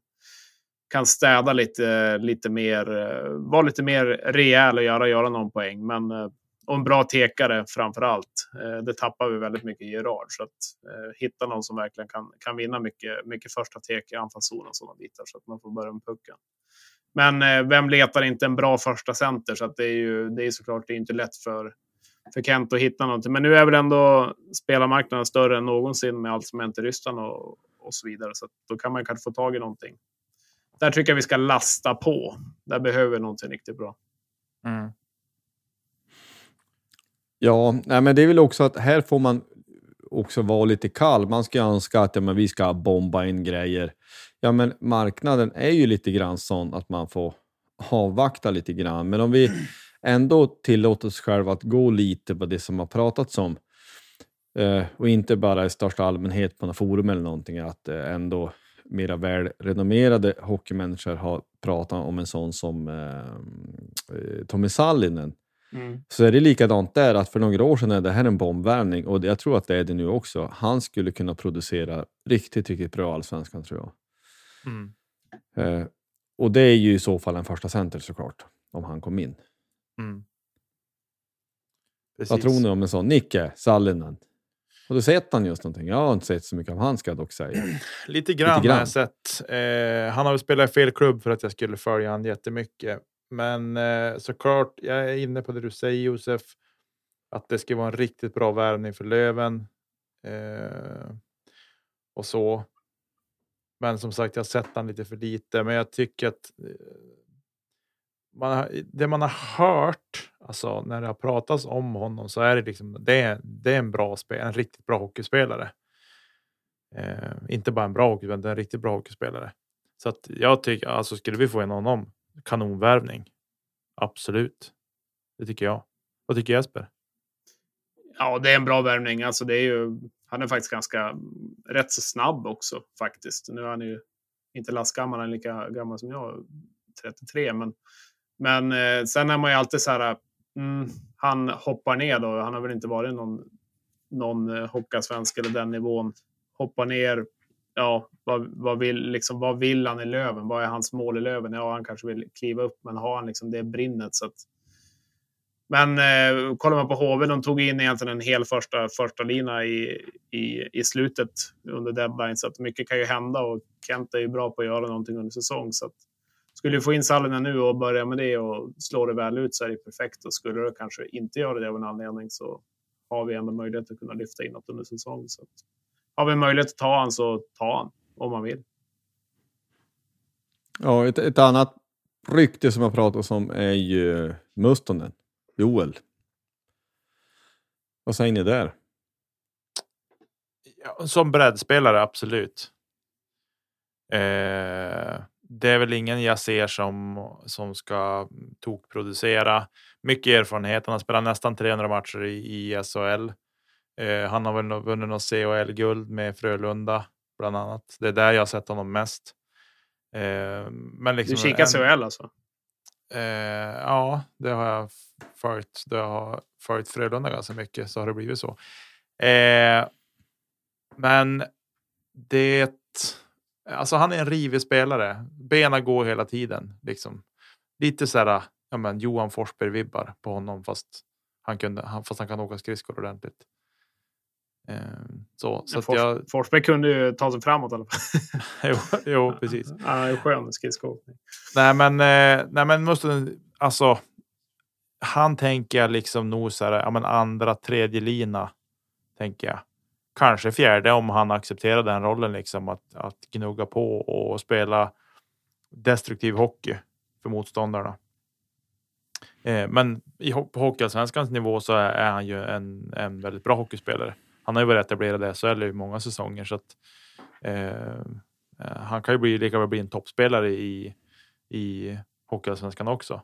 kan städa lite, lite mer, eh, vara lite mer rejäl och göra, göra någon poäng. Men, eh, och en bra tekare framför allt. Eh, det tappar vi väldigt mycket i Gerard. Så att hitta någon som verkligen kan, kan vinna mycket, mycket första tek i anfallszon och sådana bitar så att man får börja med pucken. Men vem letar inte en bra första center? Så att det är ju det är såklart det är inte lätt för för Kent att hitta någonting. Men nu är väl ändå spelarmarknaden större än någonsin med allt som hänt i Ryssland och, och så vidare. Så då kan man kanske få tag i någonting. Där tycker jag vi ska lasta på. Där behöver vi någonting riktigt bra. Mm. Ja, nej, men det är väl också att här får man också vara lite kall. Man ska önska att ja, men vi ska bomba in grejer. Ja, men marknaden är ju lite grann sån att man får avvakta lite grann. Men om vi ändå tillåta oss själva att gå lite på det som har pratats om. Eh, och inte bara i största allmänhet på något forum eller någonting, att eh, ändå mera välrenommerade hockeymänniskor har pratat om en sån som eh, eh Tommy Sallinen. Mm. Så är det likadant där, att för några år sedan är det här en bombvärvning och jag tror att det är det nu också. Han skulle kunna producera riktigt, riktigt bra allsvenskan tror jag. Mm. Eh, och det är ju i så fall en första center såklart, om han kom in. Mm. Vad tror ni om en sån? Nicke Sallinen? Har du sett han just någonting? Jag har inte sett så mycket av han ska jag dock säga. Lite grann, Lite grann. har jag sett. Eh, han har väl spelat i fel klubb för att jag skulle följa honom jättemycket. Men eh, såklart, jag är inne på det du säger Josef. Att det ska vara en riktigt bra värvning för Löven. Eh, och så. Men som sagt, jag har sett han lite för lite. Men jag tycker att eh, man har, det man har hört, alltså när det har pratats om honom, så är det liksom det det är en bra spel, en riktigt bra hockeyspelare. Eh, inte bara en bra hockey, utan en riktigt bra hockeyspelare. Så att jag tycker alltså skulle vi få in honom kanonvärvning. Absolut. Det tycker jag. Vad tycker Jesper? Ja, det är en bra värvning. Alltså, det är ju, han är faktiskt ganska rätt så snabb också faktiskt. Nu är han ju inte lastgammal, han är lika gammal som jag, 33, men men eh, sen är man ju alltid så här. Mm, han hoppar ner då. Han har väl inte varit någon, någon eh, hockeyallsvensk eller den nivån. Hoppar ner. Ja, vad, vad, vill, liksom, vad vill han i Löven? Vad är hans mål i Löven? Ja, han kanske vill kliva upp, men har han liksom det brinnet så att men eh, kollar man på HV, de tog in egentligen en hel första, första lina i, i, i slutet under deadline. Så att mycket kan ju hända och Kent är ju bra på att göra någonting under säsong. Så att skulle vi få in Sallinen nu och börja med det och slå det väl ut så är det perfekt. Och skulle det kanske inte göra det av en anledning så har vi ändå möjlighet att kunna lyfta in något under säsongen. Så har vi möjlighet att ta han så ta han om man vill. Ja, ett, ett annat rykte som jag pratat om är ju Mustonen, Joel. Vad säger ni där? Ja, som breddspelare, absolut. Eh, det är väl ingen jag ser som, som ska tokproducera. Mycket erfarenhet. Han har spelat nästan 300 matcher i, i SHL. Eh, han har väl vunnit något CHL-guld med Frölunda bland annat. Det är där jag har sett honom mest. Eh, men liksom du kikar CHL alltså? Eh, ja, det har jag följt. Det har följt Frölunda ganska mycket så har det blivit så. Eh, men det Alltså han är en rivig spelare. Benen går hela tiden. Liksom. Lite så här, ja, men Johan Forsberg-vibbar på honom fast han, kunde, fast han kan åka skridskor ordentligt. Eh, så, så Fors, jag... Forsberg kunde ju ta sig framåt i alla fall. jo, jo, precis. Han är skön skridskoåkning. Nej, men, eh, nej, men måste, alltså, han tänker jag liksom nog så här, ja, men andra, tredje lina tänker jag kanske fjärde om han accepterar den rollen, liksom att, att gnugga på och spela destruktiv hockey för motståndarna. Eh, men i, på Hockeyallsvenskans nivå så är, är, han ju en, en väldigt bra hockeyspelare. Han har ju varit etablerad i SHL i många säsonger så att eh, eh, han kan ju bli lika väl bli en toppspelare i, i Hockeyallsvenskan också.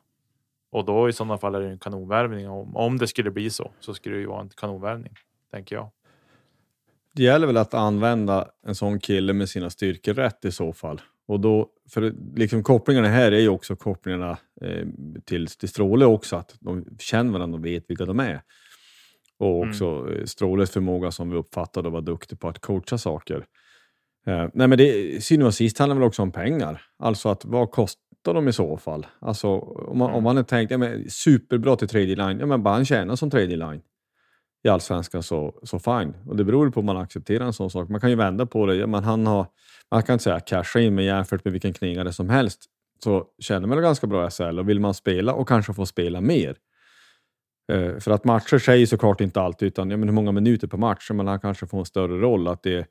Och då i sådana fall är det en kanonvärvning. Om, om det skulle bli så så skulle det ju vara en kanonvärvning, tänker jag. Det gäller väl att använda en sån kille med sina styrkor rätt i så fall. Och då, för liksom kopplingarna här är ju också kopplingarna eh, till, till Stråle också, att de känner varandra och vet vilka de är. Och mm. också mm. Stråles förmåga som vi uppfattade att vara duktig på att coacha saker. Eh, nej men det, syvende och sist handlar väl också om pengar. Alltså att vad kostar de i så fall? Alltså om man, mm. om man är tänkt, ja, men superbra till tredje line, ja men bara han tjänar som tredje line i allsvenskan så, så fine. Och det beror på om man accepterar en sån sak. Man kan ju vända på det. Men han har, man kan inte säga casha in, men jämfört med vilken knegare som helst så känner man det ganska bra i SHL och vill man spela och kanske få spela mer. Eh, för att matcher säger såklart inte alltid, utan ja, men hur många minuter per match, men han kanske får en större roll. Att det,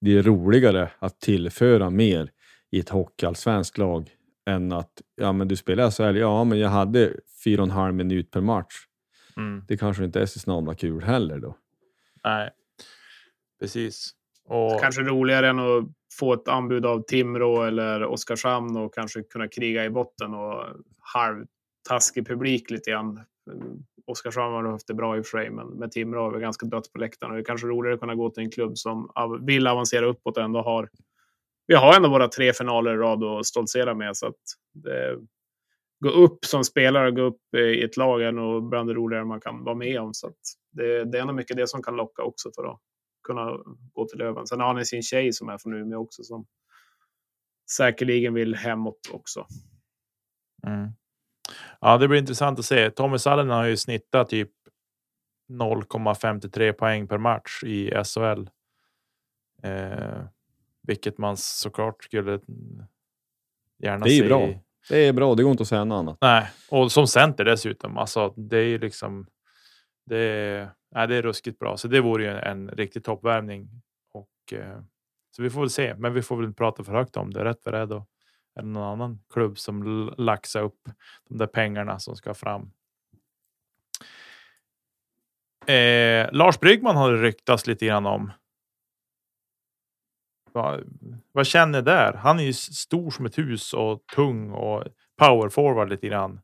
det är roligare att tillföra mer i ett hockeyallsvenskt lag än att ja, men du spelar SHL, ja men jag hade fyra och en halv minut per match Mm. Det kanske inte är så snabla kul heller då. Nej, precis. Och... Kanske roligare än att få ett anbud av Timrå eller Oskarshamn och kanske kunna kriga i botten och halvtaskig publik lite grann. Oskarshamn har haft det bra i och för sig, men med Timrå har vi ganska dött på läktaren. Det är kanske roligare att kunna gå till en klubb som vill avancera uppåt och ändå har. Vi har ändå våra tre finaler i rad att stoltsera med så att det, gå upp som spelare och gå upp i ett lag är nog bland det roligare man kan vara med om. Så det, det är nog mycket det som kan locka också för att kunna gå till Löven. Sen har ni sin tjej som är från Umeå också som säkerligen vill hemåt också. Mm. Ja, det blir intressant att se. Tommy Sallinen har ju snittat typ 0,53 poäng per match i SHL. Eh, vilket man såklart skulle gärna se. Det är se. bra. Det är bra. Det går inte att säga något annat. Nej, och som center dessutom. Alltså, det är liksom. Det är, nej, det är ruskigt bra, så det vore ju en, en riktig toppvärmning och eh, så vi får väl se. Men vi får väl inte prata för högt om det. Rätt för det då är det någon annan klubb som laxar upp de där pengarna som ska fram. Eh, Lars Bryggman har det ryktats lite grann om. Va, vad känner där? Han är ju stor som ett hus och tung och power forward lite grann.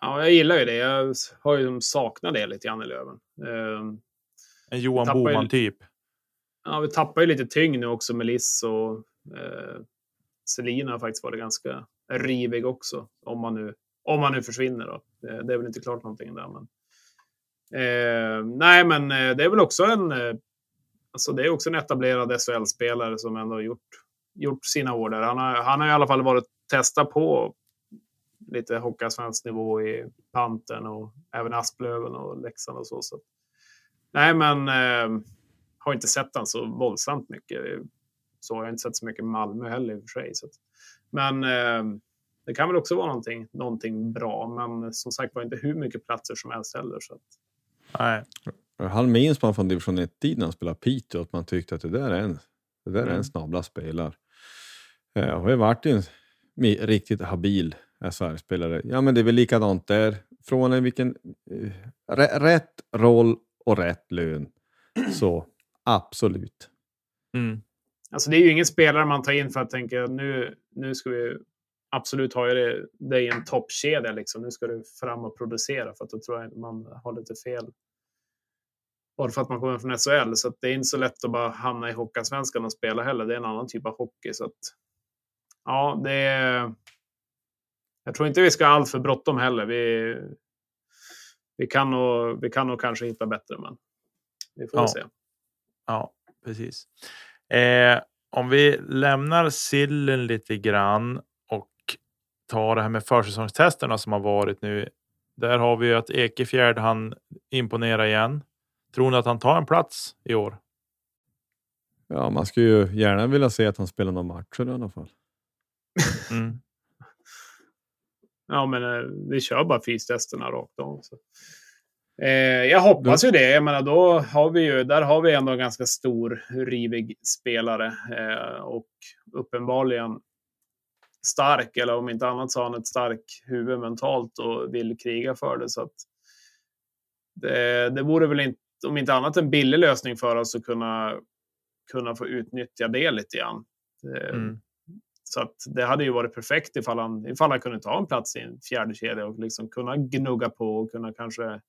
Ja, jag gillar ju det. Jag har ju saknat det lite grann i Löven. Eh, en Johan Boman typ. Ja, vi tappar ju lite tyngd nu också med Liss och eh, Selina har faktiskt varit ganska rivig också. Om man nu, om man nu försvinner då. Det, det är väl inte klart någonting där. Men, eh, nej, men eh, det är väl också en eh, Alltså det är också en etablerad SHL-spelare som ändå har gjort, gjort sina år där. Han har, han har i alla fall varit testa på lite Hockeyallsvensk nivå i Pantern och även Asplöven och Leksand och så. så. Nej, men eh, har inte sett han så våldsamt mycket. Så jag har inte sett så mycket Malmö heller i och för sig. Så. Men eh, det kan väl också vara någonting, någonting bra. Men som sagt var inte hur mycket platser som helst heller. Så att... Nej. Han minns man från division 1-tiden när han spelade Piteå att man tyckte att det där är en, det där mm. är en mm. snabla spelare. Jag har ju varit en riktigt habil SHL-spelare. Ja, men det är väl likadant där. Från en vilken eh, rätt roll och rätt lön. Så absolut. Mm. Alltså det är ju ingen spelare man tar in för att tänka nu, nu ska vi absolut ha det, det i en toppkedja. Liksom. Nu ska du fram och producera för att då tror jag man har lite fel bara för att man kommer från SHL. Så det är inte så lätt att bara hamna i Hockeyallsvenskan och spela heller. Det är en annan typ av hockey. Så att, ja, det är... Jag tror inte vi ska ha allt för bråttom heller. Vi, vi, kan nog, vi kan nog kanske hitta bättre, men vi får ja. se. Ja, precis. Eh, om vi lämnar sillen lite grann och tar det här med försäsongstesterna som har varit nu. Där har vi ju att Ekefjärd han imponera igen. Tror ni att han tar en plats i år? Ja, man skulle ju gärna vilja se att han spelar några matcher i alla fall. Mm. ja, men eh, vi kör bara fystesterna rakt om. Så. Eh, jag hoppas ju det. Jag menar, då har vi ju, där har vi ändå en ganska stor, rivig spelare. Eh, och uppenbarligen stark, eller om inte annat så har han ett starkt huvud mentalt och vill kriga för det. Så att det, det vore väl inte om inte annat en billig lösning för oss att kunna, kunna få utnyttja det lite grann. Eh, mm. Så att det hade ju varit perfekt ifall han, ifall han kunde ta en plats i en fjärde kedja och liksom kunna gnugga på och kunna kanske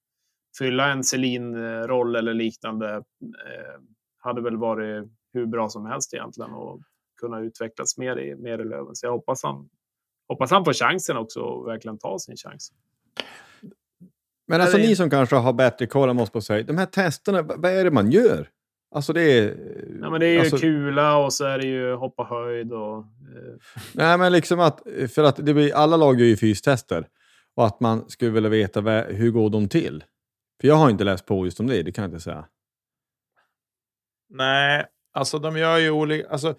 fylla en Selin-roll eller liknande. Eh, hade väl varit hur bra som helst egentligen och kunna utvecklas mer i, mer i Löven. Så jag hoppas han, hoppas han får chansen också och verkligen ta sin chans. Men alltså ni som kanske har bättre koll än oss på sig, de här testerna, vad är det man gör? Alltså det är... Ja, men det är ju alltså, kula och så är det ju hoppa höjd och... Eh. Nej, men liksom att, för att det blir, alla lag gör ju fystester. Och att man skulle vilja veta hur går de till? För jag har inte läst på just om det, det kan jag inte säga. Nej, alltså de gör ju olika... Alltså,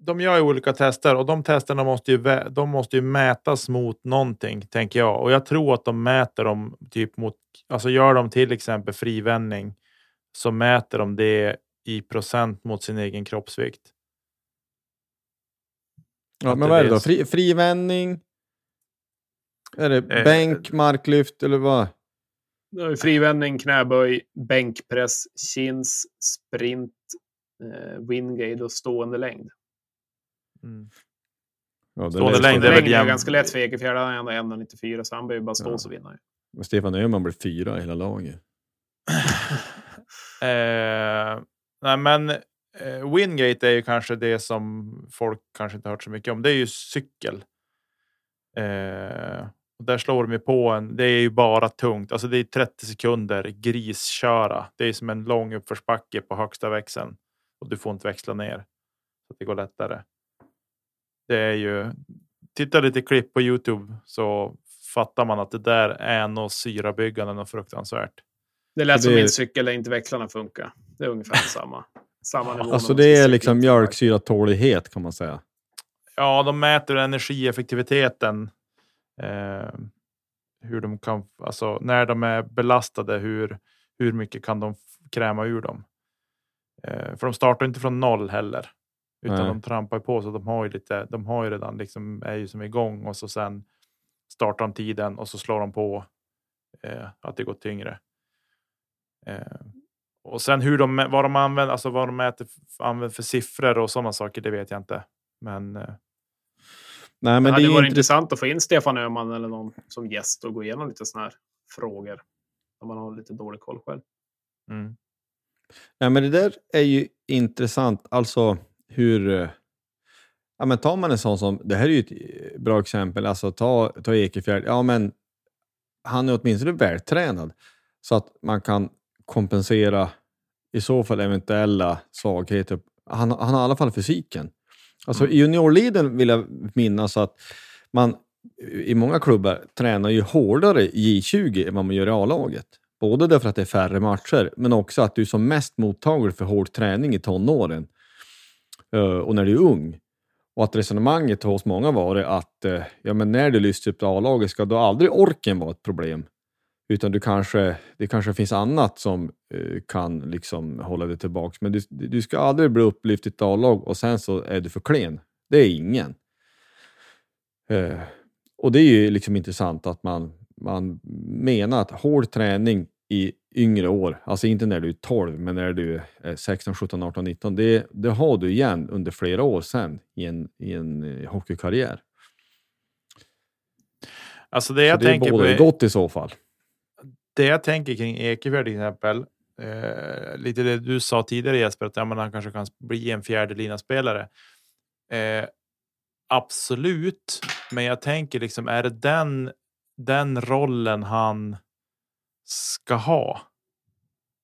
de gör ju olika tester och de testerna måste ju, de måste ju mätas mot någonting, tänker jag. Och jag tror att de mäter dem typ mot, alltså gör de till exempel frivändning så mäter de det i procent mot sin egen kroppsvikt. Ja, men vad är det då? Fri, frivändning? Är det eh, bänk, marklyft eller vad? Frivändning, knäböj, bänkpress, chins, sprint, eh, wingate och stående längd. Mm. Ja, Stående längd är väl jämn... ganska lätt för Ekefjärd. Han är ändå 1,94 så han behöver bara stå ja. så vinner Men Stefan Öhman blir fyra i hela laget. eh, nej, men eh, Wingate är ju kanske det som folk kanske inte hört så mycket om. Det är ju cykel. Eh, och där slår de på en. Det är ju bara tungt. Alltså det är 30 sekunder grisköra. Det är som en lång uppförsbacke på högsta växeln och du får inte växla ner så att det går lättare. Det är ju. Titta lite klipp på Youtube så fattar man att det där är något syrabyggande och fruktansvärt. Det lät det... som min cykel där inte växlarna funkar. Det är ungefär samma. samma nivå alltså det är liksom mjölksyratålighet kan man säga. Ja, de mäter energieffektiviteten. Eh, hur de kan, alltså när de är belastade, hur, hur mycket kan de kräma ur dem? Eh, för de startar inte från noll heller, utan Nej. de trampar på så de har ju lite. De har ju redan liksom är ju som igång och så sen startar de tiden och så slår de på eh, att det går tyngre. Eh, och sen hur de vad de använder, alltså vad de äter, använder för siffror och sådana saker, det vet jag inte. Men eh, Nej, men det hade varit intressant att få in Stefan Öhman eller någon som gäst och gå igenom lite sådana här frågor. Om man har lite dålig koll själv. Mm. Nej, men det där är ju intressant. Alltså hur... Eh, ja, men tar man en sån som... Det här är ju ett bra exempel. Alltså ta, ta Ekefjärd. Ja, men han är åtminstone vältränad så att man kan kompensera i så fall eventuella svagheter. Han, han har i alla fall fysiken. Alltså mm. i juniorleden vill jag minnas att man i många klubbar tränar ju hårdare i J20 än vad man gör i A-laget. Både därför att det är färre matcher, men också att du är som mest mottaglig för hård träning i tonåren eh, Eh, och när du är ung. Och att resonemanget hos många var att eh, ja, men när du lyfts upp till A-laget ska då aldrig orken vara ett problem. Utan du kanske, det kanske finns annat som eh, kan liksom hålla dig tillbaka. Men du, du ska aldrig bli upplyft i ett A-lag och sen så är du för klen. Det är ingen. Eh, och det är ju liksom intressant att man, man menar att hård träning i yngre år, alltså inte när du är 12, men när du är 16, 17, 18, 19, det, det har du igen under flera år sen i en, i en eh, hockeykarriär. Alltså det jag så tänker det är på... gott i så fall det jag tänker kring Ekefjärd till exempel, eh, lite det du sa tidigare Jesper, att ja, men han kanske kan bli en fjärde lina spelare. Eh, absolut, men jag tänker liksom, är det den, den rollen han ska ha?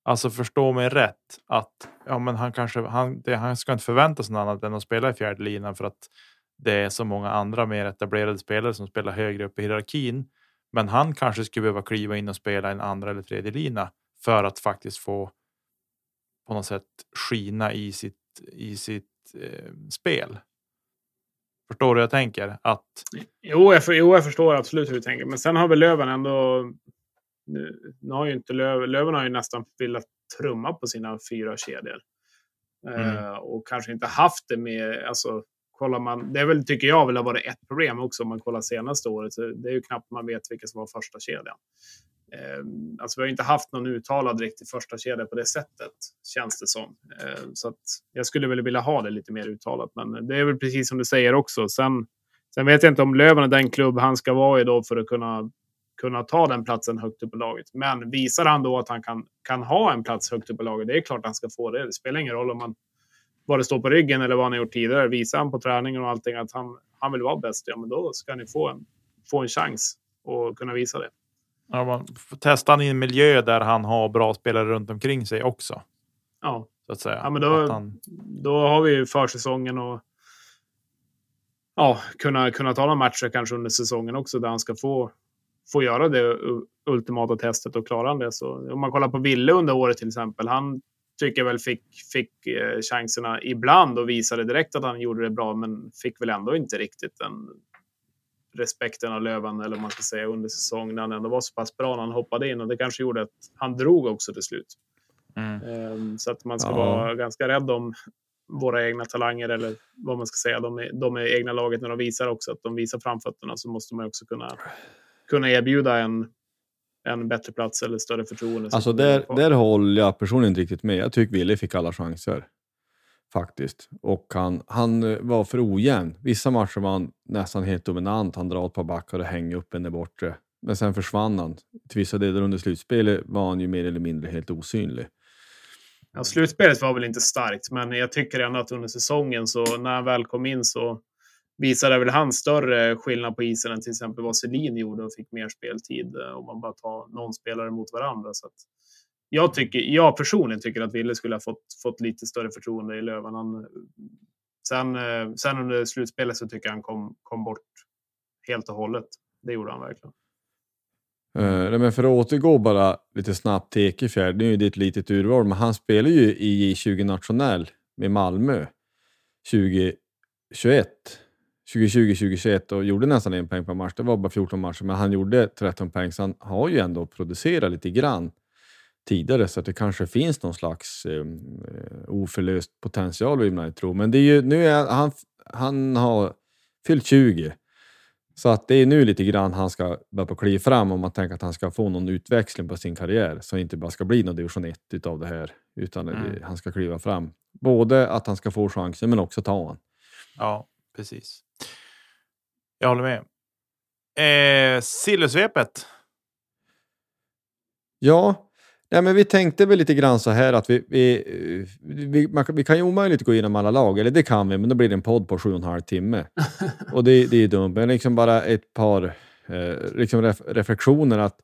Alltså förstå mig rätt att ja, men han kanske han, det, han ska inte förvänta sig något annat än att spela i fjärde linan för att det är så många andra mer etablerade spelare som spelar högre upp i hierarkin. Men han kanske skulle behöva kliva in och spela en andra eller tredje lina för att faktiskt få på något sätt skina i sitt i sitt eh, spel. Förstår du hur jag tänker? Att... Jo, jag, för, jo, jag förstår absolut hur du tänker. Men sen har väl Löven ändå... Nu, nu har ju inte Löven, Löven har ju nästan velat trumma på sina fyra kedjor. Mm. Uh, och kanske inte haft det med... Alltså, kollar man, det är väl, tycker jag, väl har varit ett problem också om man kollar senaste året. Det är ju knappt man vet vilka som var första kedjan. Eh, alltså vi har inte haft någon uttalad riktig första kedja på det sättet, känns det som. Eh, så att jag skulle väl vilja ha det lite mer uttalat, men det är väl precis som du säger också. Sen, sen vet jag inte om Löven är den klubb han ska vara i då för att kunna, kunna ta den platsen högt upp i laget. Men visar han då att han kan, kan ha en plats högt upp i laget, det är klart han ska få det. Det spelar ingen roll om man vad det står på ryggen eller vad han har gjort tidigare. Visar han på träningen och allting att han, han vill vara bäst, ja men då ska ni få en, få en chans och kunna visa det. Ja, man får testa han i en miljö där han har bra spelare runt omkring sig också. Ja, så att säga. Ja, men då, han... då har vi ju försäsongen och ja, kunna, kunna ta några matcher kanske under säsongen också där han ska få, få göra det ultimata testet och klara det. Så om man kollar på Ville under året till exempel. Han tycker jag väl fick, fick eh, chanserna ibland och visade direkt att han gjorde det bra, men fick väl ändå inte riktigt den respekten av Löven, eller man ska säga, under säsongen när han ändå var så pass bra när han hoppade in och det kanske gjorde att han drog också till slut. Mm. Um, så att man ska ja. vara ganska rädd om våra egna talanger eller vad man ska säga, de är, de är egna laget när de visar också att de visar framfötterna så måste man också kunna, kunna erbjuda en en bättre plats eller större förtroende. Alltså där, där håller jag personligen inte riktigt med. Jag tycker Wille fick alla chanser. Faktiskt. Och han, han var för ojämn. Vissa matcher var han nästan helt dominant. Han drar ett par backar och hänger upp en där borta. Men sen försvann han. Till vissa delar under slutspelet var han ju mer eller mindre helt osynlig. Ja, slutspelet var väl inte starkt, men jag tycker ändå att under säsongen så när han väl kom in så visade väl han större skillnad på isen än till exempel vad Selin gjorde och fick mer speltid eh, om man bara tar någon spelare mot varandra. Så jag, tycker, jag personligen tycker att Ville skulle ha fått, fått lite större förtroende i Löven. Han, eh, sen, eh, sen under slutspelet så tycker jag han kom, kom bort helt och hållet. Det gjorde han verkligen. Uh, men för att återgå bara lite snabbt till Ekefjärd, Det är ju ett litet urval, men han spelar ju i J20 nationell med Malmö 2021. 2020-2021 och gjorde nästan en poäng per match. Det var bara 14 matcher, men han gjorde 13 poäng, så han har ju ändå producerat lite grann tidigare, så att det kanske finns någon slags um, oförlöst potential vill man tro. Men det är ju, nu är han, han har fyllt 20 så att det är nu lite grann han ska börja kliva fram om man tänker att han ska få någon utväxling på sin karriär. Så inte bara ska bli någon division 1 utav det här, utan mm. han ska kliva fram. Både att han ska få chansen, men också ta den. Ja, precis. Jag håller med. Eh, Sillesvepet. Ja, Nej, men vi tänkte väl lite grann så här att vi, vi, vi, man, vi kan ju omöjligt gå igenom alla lag, eller det kan vi, men då blir det en podd på sju och en halv timme. och det, det är dumt, men liksom bara ett par eh, liksom ref, reflektioner att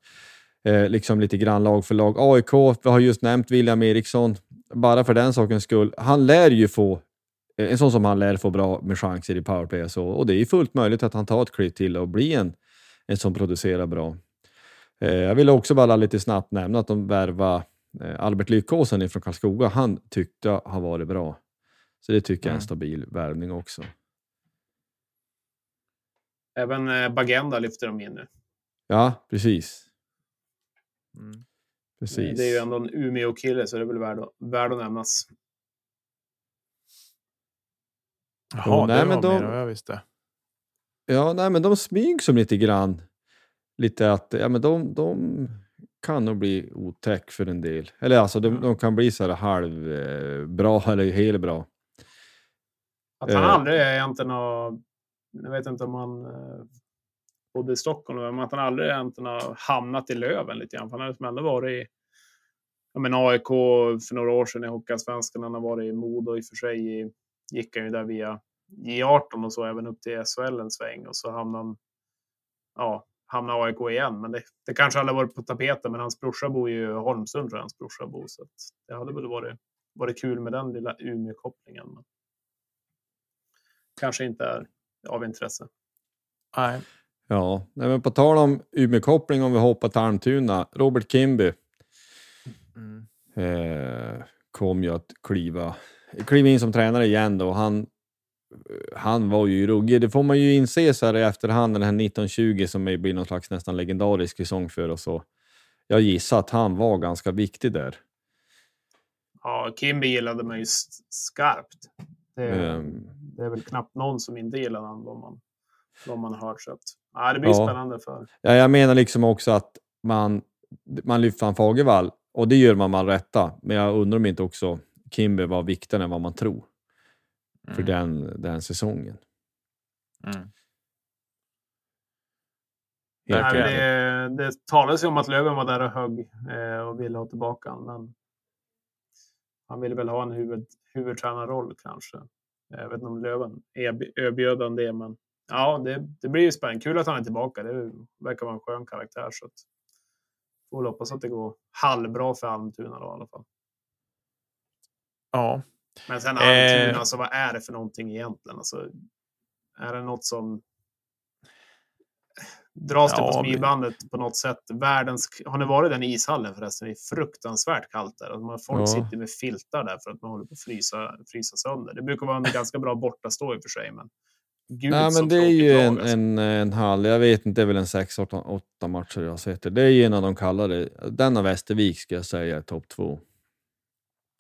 eh, liksom lite grann lag för lag. AIK, vi har just nämnt William Eriksson, bara för den sakens skull. Han lär ju få en sån som han lär få bra med chanser i powerplay och så, och det är fullt möjligt att han tar ett kliv till och blir en, en som producerar bra. Eh, jag vill också bara lite snabbt nämna att de värvade eh, Albert Lyckåsen från Karlskoga. Han tyckte jag har varit bra. Så det tycker jag är en mm. stabil värvning också. Även eh, Bagenda lyfter de in nu. Ja, precis. Mm. precis. Det är ju ändå en Umeå-kille så det är väl värd att, värd att nämnas. Jaha, det nej, var de, mer än jag visste. Ja, nej, men de smygs som lite grann lite att ja, men de, de kan nog bli otäck för en del. Eller alltså de, de kan bli så här halvbra eh, eller helt bra. Att han eh. aldrig egentligen har, jag vet inte om han eh, bodde i Stockholm, men att han aldrig egentligen har hamnat i Löven lite grann. För han har ändå varit i ja, men AIK för några år sedan i Hockeyallsvenskan. Han har varit i Modo i och för sig. I, gick han ju där via J18 och så även upp till SHL en sväng och så hamnade han ja, hamna AIK igen. Men det, det kanske aldrig varit på tapeten. Men hans brorsa bor ju i Holmsund, tror jag hans brorsa bor. Så det hade väl varit, varit kul med den lilla Umeå-kopplingen. Men kanske inte är av intresse. Nej. Ja, men på tal om Umeå-koppling, om vi hoppar till Almtuna. Robert Kimby mm. eh, kom ju att kliva, kliva in som tränare igen då. Han han var ju ruggig. Det får man ju inse så här i efterhand, den här 1920 som blir någon slags nästan legendarisk säsong för oss. Och jag gissar att han var ganska viktig där. Ja, Kimby gillade man ju skarpt. Det, um, det, är väl knappt någon som inte gillar honom, vad man, vad man hört. Så att, ja, det blir ja. spännande för. Ja, jag menar liksom också att man, man lyfter fram Fagervall och det gör man med rätta. Men jag undrar om inte också Kimby var viktigare än vad man tror för mm. den, den säsongen. Mm. Nej, det, det talades ju om att Löven var där och högg eh, och ville ha tillbaka honom. Men han ville väl ha en huvud, huvudtränarroll kanske. Jag vet inte om Löven erbjöd han det, men ja, det, det blir ju spännande. Kul att han är tillbaka. Det verkar vara en skön karaktär. Så att, får hoppas att det går halvbra för Almtuna då, i alla fall. Ja, men sen Almtuna, eh, alltså, vad är det för någonting egentligen? Alltså, är det något som dras ja, det på smilbandet på något sätt? Världens, har ni varit i den ishallen förresten? Det är fruktansvärt kallt där. Alltså, folk ja. sitter med filtar där för att man håller på att frysa, frysa sönder. Det brukar vara en ganska bra bortastå i och för sig. Men Gud, Nej, men det är ju en, alltså. en, en hall, jag vet inte, det är väl en 6-8 matcher jag har sett det. Det är ju en av de kallare. Den av Västervik ska jag säga är topp två.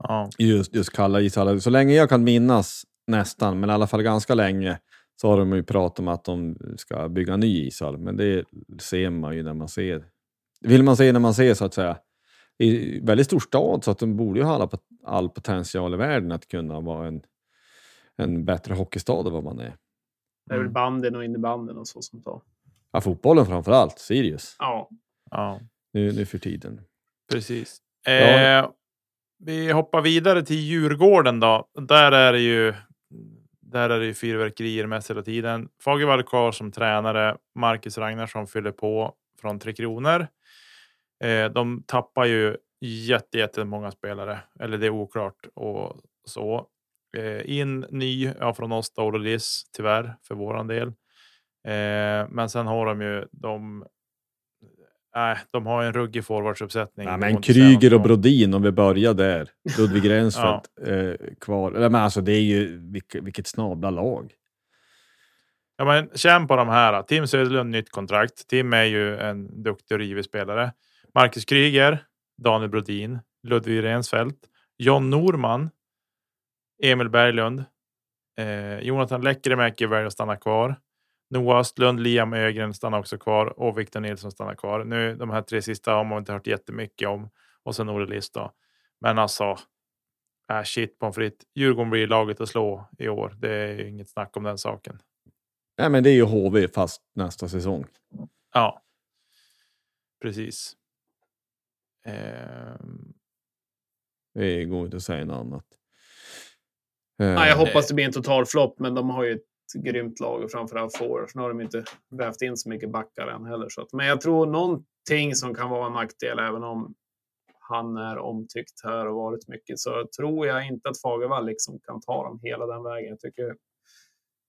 Ja. Just, just kalla ishallar. Så länge jag kan minnas nästan, men i alla fall ganska länge, så har de ju pratat om att de ska bygga en ny ishall. Men det ser man ju när man ser. vill man se när man ser så att säga. I väldigt stor stad så att de borde ju ha alla, all potential i världen att kunna vara en, en bättre hockeystad än vad man är. Det är väl banden och innebanden och så som tar. Ja, fotbollen framför allt. Sirius. Ja. ja. Nu, nu för tiden. Precis. Eh, vi hoppar vidare till Djurgården då. Där är det ju där är det ju fyrverkerier mest hela tiden. Fagervall kvar som tränare. Marcus Ragnarsson fyller på från Tre Kronor. Eh, de tappar ju jätte, jättemånga spelare, eller det är oklart och så. Eh, in ny ja, från oss, Dololis, tyvärr för våran del. Eh, men sen har de ju de Nej, de har en ruggig forwardsuppsättning. Ja, men Kryger och Brodin, om vi börjar där. Ludvig Rensfeldt ja. eh, kvar. Men alltså, det är ju vilket, vilket snabla lag. Ja, men känn på de här. Tim Söderlund, nytt kontrakt. Tim är ju en duktig och rivig spelare. Marcus Kryger, Daniel Brodin, Ludvig Rensfeldt, John Norman, Emil Berglund, eh, Jonathan Lekkerimäki väljer att stanna kvar. Noah Östlund, Liam Ögren stannar också kvar och Victor Nilsson stannar kvar. Nu de här tre sista har man inte hört jättemycket om och sen Olle List då. Men alltså. Äh, shit pommes frites. Djurgården blir laget att slå i år. Det är inget snack om den saken. Nej, men det är ju HV fast nästa säsong. Ja, precis. Ehm. Det går inte att säga något annat. Nej, jag hoppas det blir en total flopp, men de har ju grymt lag och framförallt forwards. Nu har de inte vävt in så mycket backar än heller. Så att, men jag tror någonting som kan vara en nackdel, även om han är omtyckt här och varit mycket, så tror jag inte att Fagervall liksom kan ta dem hela den vägen. Jag tycker,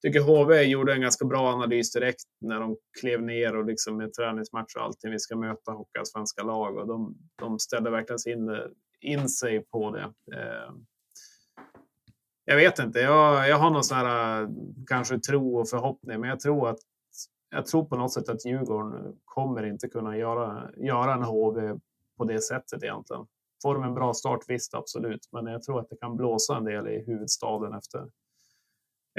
tycker HV gjorde en ganska bra analys direkt när de klev ner och liksom med träningsmatch och allting. Vi ska möta Hockeyallsvenska lag och de, de ställde verkligen in, in sig på det. Eh, jag vet inte. Jag, jag har någon sån här eh, kanske tro och förhoppning, men jag tror att jag tror på något sätt att Djurgården kommer inte kunna göra, göra en HV på det sättet egentligen. Får de en bra start, visst absolut, men jag tror att det kan blåsa en del i huvudstaden efter,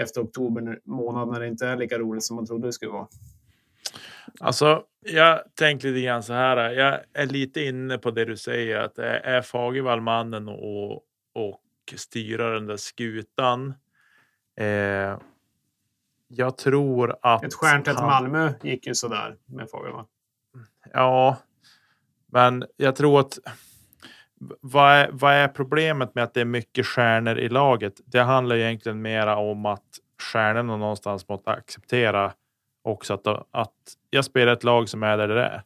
efter oktober månad när det inte är lika roligt som man trodde det skulle vara. Alltså, jag tänker lite grann så här. Jag är lite inne på det du säger att det är Fagervall mannen och, och styra den där skutan. Eh, jag tror att... Ett stjärntätt han... Malmö gick ju sådär med Fagervall. Ja, men jag tror att vad är, vad är problemet med att det är mycket stjärnor i laget? Det handlar egentligen mera om att stjärnorna någonstans måste acceptera också att, att jag spelar ett lag som är där det är.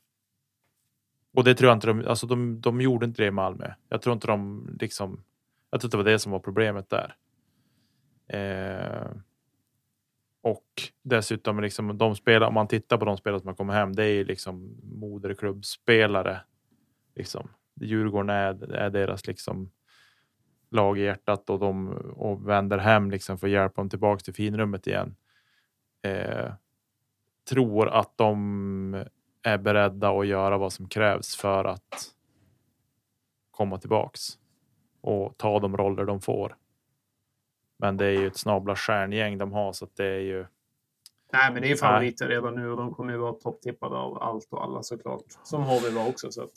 Och det tror jag inte de, alltså de, de gjorde inte det i Malmö. Jag tror inte de liksom jag tror det var det som var problemet där. Eh, och dessutom liksom de spelare, om man tittar på de spelare som har kommit hem, det är liksom moderklubbspelare. Liksom. Djurgården är, är deras liksom lag i hjärtat och de och vänder hem liksom för att hjälpa dem tillbaka till finrummet igen. Eh, tror att de är beredda att göra vad som krävs för att komma tillbaks och ta de roller de får. Men det är ju ett snabla stjärngäng de har så att det är ju. Nej, men det är favoriter nej. redan nu och de kommer ju vara topptippade av allt och alla såklart. Som HV var också. Så att...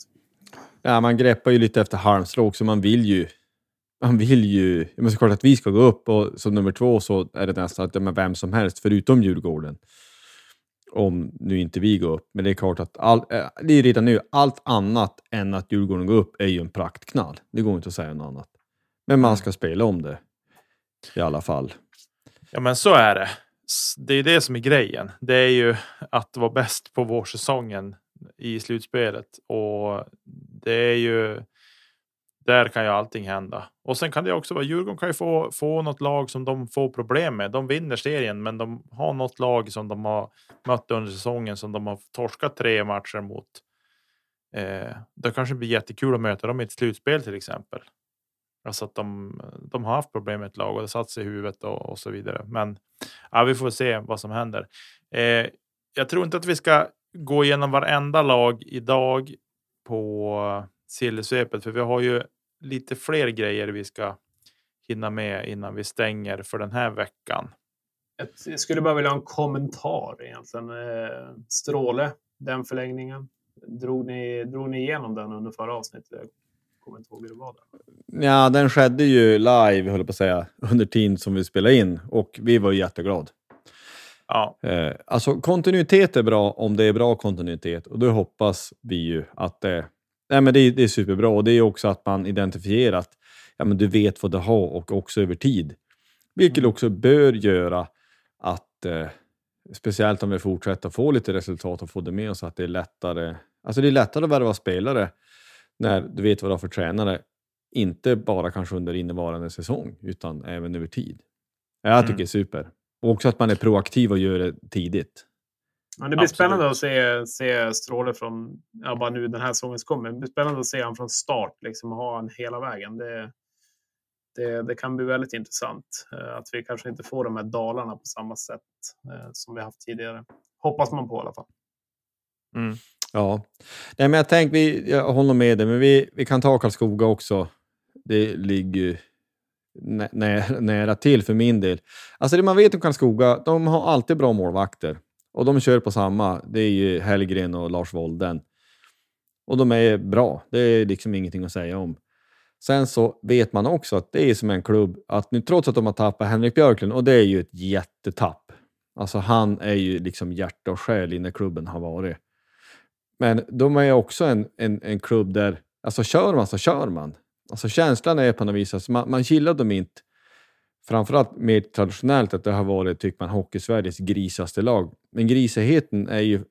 Ja, man greppar ju lite efter halmstrå också. Man vill ju. Man vill ju. Men såklart att vi ska gå upp och som nummer två så är det nästan att med vem som helst förutom Djurgården om nu inte vi går upp. Men det är klart att all, äh, det är redan nu, allt annat än att Djurgården går upp är ju en praktknall. Det går inte att säga något annat. Men man ska spela om det i alla fall. Ja, men så är det. Det är det som är grejen. Det är ju att vara bäst på vårsäsongen i slutspelet och det är ju där kan ju allting hända. Och sen kan det också vara Djurgården kan ju få, få något lag som de får problem med. De vinner serien, men de har något lag som de har mött under säsongen som de har torskat tre matcher mot. Eh, det kanske blir jättekul att möta dem i ett slutspel till exempel. Alltså att de, de har haft problem med ett lag och det satt sig i huvudet och, och så vidare. Men ja, vi får se vad som händer. Eh, jag tror inte att vi ska gå igenom varenda lag idag på sillsvepet, för vi har ju lite fler grejer vi ska hinna med innan vi stänger för den här veckan. Jag skulle bara vilja ha en kommentar egentligen. Eh, Stråle, den förlängningen. Drog ni, drog ni igenom den under förra avsnittet? Jag kommer inte ihåg hur det var. Där. Ja, den skedde ju live, höll på att säga, under tiden som vi spelade in och vi var jätteglada. Ja. Eh, alltså kontinuitet är bra om det är bra kontinuitet och då hoppas vi ju att det Nej, men det, är, det är superbra och det är också att man identifierar att ja, men du vet vad du har och också över tid. Vilket mm. också bör göra att, eh, speciellt om vi fortsätter få lite resultat och få det med oss, att det är lättare. Alltså det är lättare att värva spelare när du vet vad du har för tränare. Inte bara kanske under innevarande säsong, utan även över tid. Jag tycker mm. det är super. Och också att man är proaktiv och gör det tidigt. Ja, det blir Absolut. spännande att se, se Stråle från, ja, bara nu den här säsongen kommer. Det blir spännande att se honom från start, liksom ha honom hela vägen. Det, det, det, kan bli väldigt intressant. Eh, att vi kanske inte får de här dalarna på samma sätt eh, som vi haft tidigare. Hoppas man på i alla fall. Mm. Ja, Nej, men jag tänkte, vi, jag håller med dig, men vi, vi kan ta Karlskoga också. Det ligger nä, nära till för min del. Alltså det man vet om Karlskoga, de har alltid bra målvakter. Och de kör på samma. Det är ju Hellgren och Lars Wolden. Och de är bra. Det är liksom ingenting att säga om. Sen så vet man också att det är som en klubb, att nu trots att de har tappat Henrik Björklund, och det är ju ett jättetapp. Alltså han är ju liksom hjärta och själ i när klubben har varit. Men de är också en, en, en klubb där, alltså kör man så kör man. Alltså känslan är på något vis, alltså man, man gillar dem inte framförallt mer traditionellt att det har varit, tycker man, Hockeysveriges grisaste lag. Men grisigheten är ju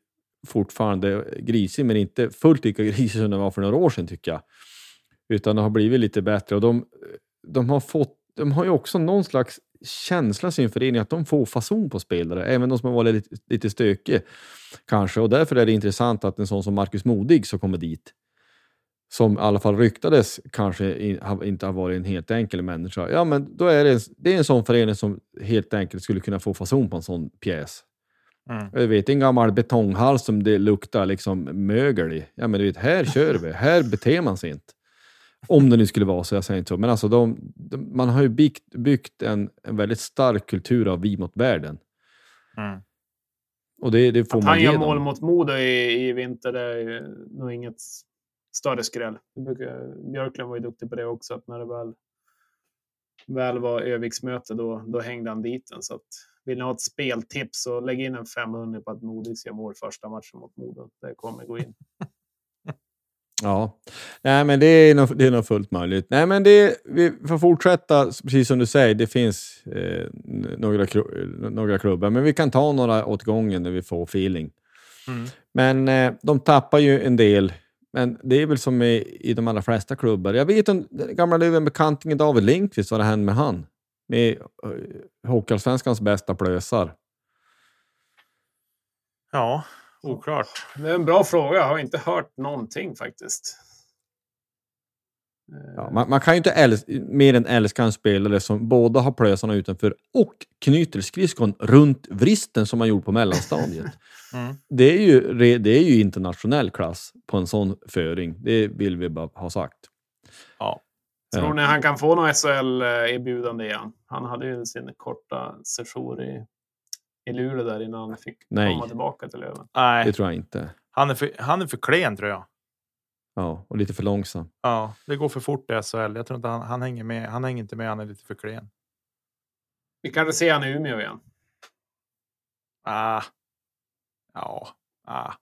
fortfarande grisig, men inte fullt lika grisig som den var för några år sedan tycker jag. Utan det har blivit lite bättre och de, de har fått, de har ju också någon slags känsla i sin förening att de får fason på spelare, även de som har varit lite, lite stökiga kanske. Och därför är det intressant att en sån som Marcus Modig som kommer dit som i alla fall ryktades kanske inte har varit en helt enkel människa. Ja, men då är det, det är en sån förening som helt enkelt skulle kunna få fason på en sån pjäs. Mm. Jag vet, en gammal betonghals som det luktar liksom mögel i. Ja, men du vet, här kör vi. Här beter man sig inte. Om det nu skulle vara så, jag säger inte så. Men alltså, de, de, man har ju byggt, byggt en, en väldigt stark kultur av vi mot världen. Mm. Och det, det får Att man han gör mål mot Modo i, i vinter, det är nog inget större skräll. Björklund var ju duktig på det också, att när det väl, väl var Öviksmöte då, då hängde han dit den. Så att, vill ni ha ett speltips så lägg in en 500 på att Modig ska mål första matchen mot Modo. Det kommer gå in. Ja, nej, men det är, nog, det är nog fullt möjligt. Nej, men det, vi får fortsätta, precis som du säger, det finns eh, några, några klubbar, men vi kan ta några åt gången när vi får feeling. Mm. Men eh, de tappar ju en del men det är väl som i, i de allra flesta klubbar. Jag vet om den gamla Lövenbekantingen David Lindqvist, vad det hände med han? Med uh, Hockeyallsvenskans bästa plösar. Ja, oklart. Det är en bra fråga. Jag har inte hört någonting faktiskt. Ja, man, man, kan ju inte mer än älska en spelare som både har plösarna utanför och knyter skridskon runt vristen som man gjort på mellanstadiet. mm. det, är ju, det är ju internationell klass på en sån föring. Det vill vi bara ha sagt. Ja. Tror ni han kan få något SHL-erbjudande igen? Han hade ju sin korta session i, i Luleå där innan han fick Nej. komma tillbaka till Löven. Nej, det tror jag inte. Han är för, han är för klen tror jag. Ja, och lite för långsam. Ja, det går för fort i SHL. Jag tror inte han, han hänger med. Han hänger inte med. Han är lite för klen. Vi kanske ser han i Umeå igen. Ah. Ja. Ah.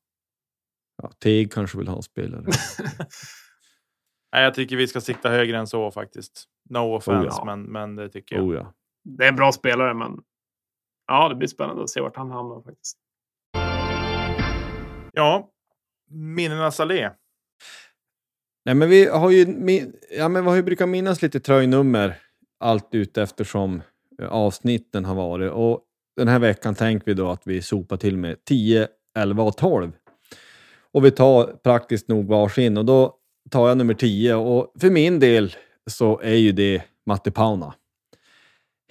Ja, Teg kanske vill ha spelare. Nej, jag tycker vi ska sikta högre än så faktiskt. No offense, oh ja. men, men det tycker jag. Oh ja. Det är en bra spelare, men ja, det blir spännande att se vart han hamnar faktiskt. Ja, minnenas allé. Nej, men vi har ju, ja, men vi har ju brukat minnas lite tröjnummer allt ut eftersom eh, avsnitten har varit. Och den här veckan tänker vi då att vi sopar till med 10, 11 och 12. Och vi tar praktiskt nog varsin och då tar jag nummer 10 och för min del så är ju det Matti Pauna.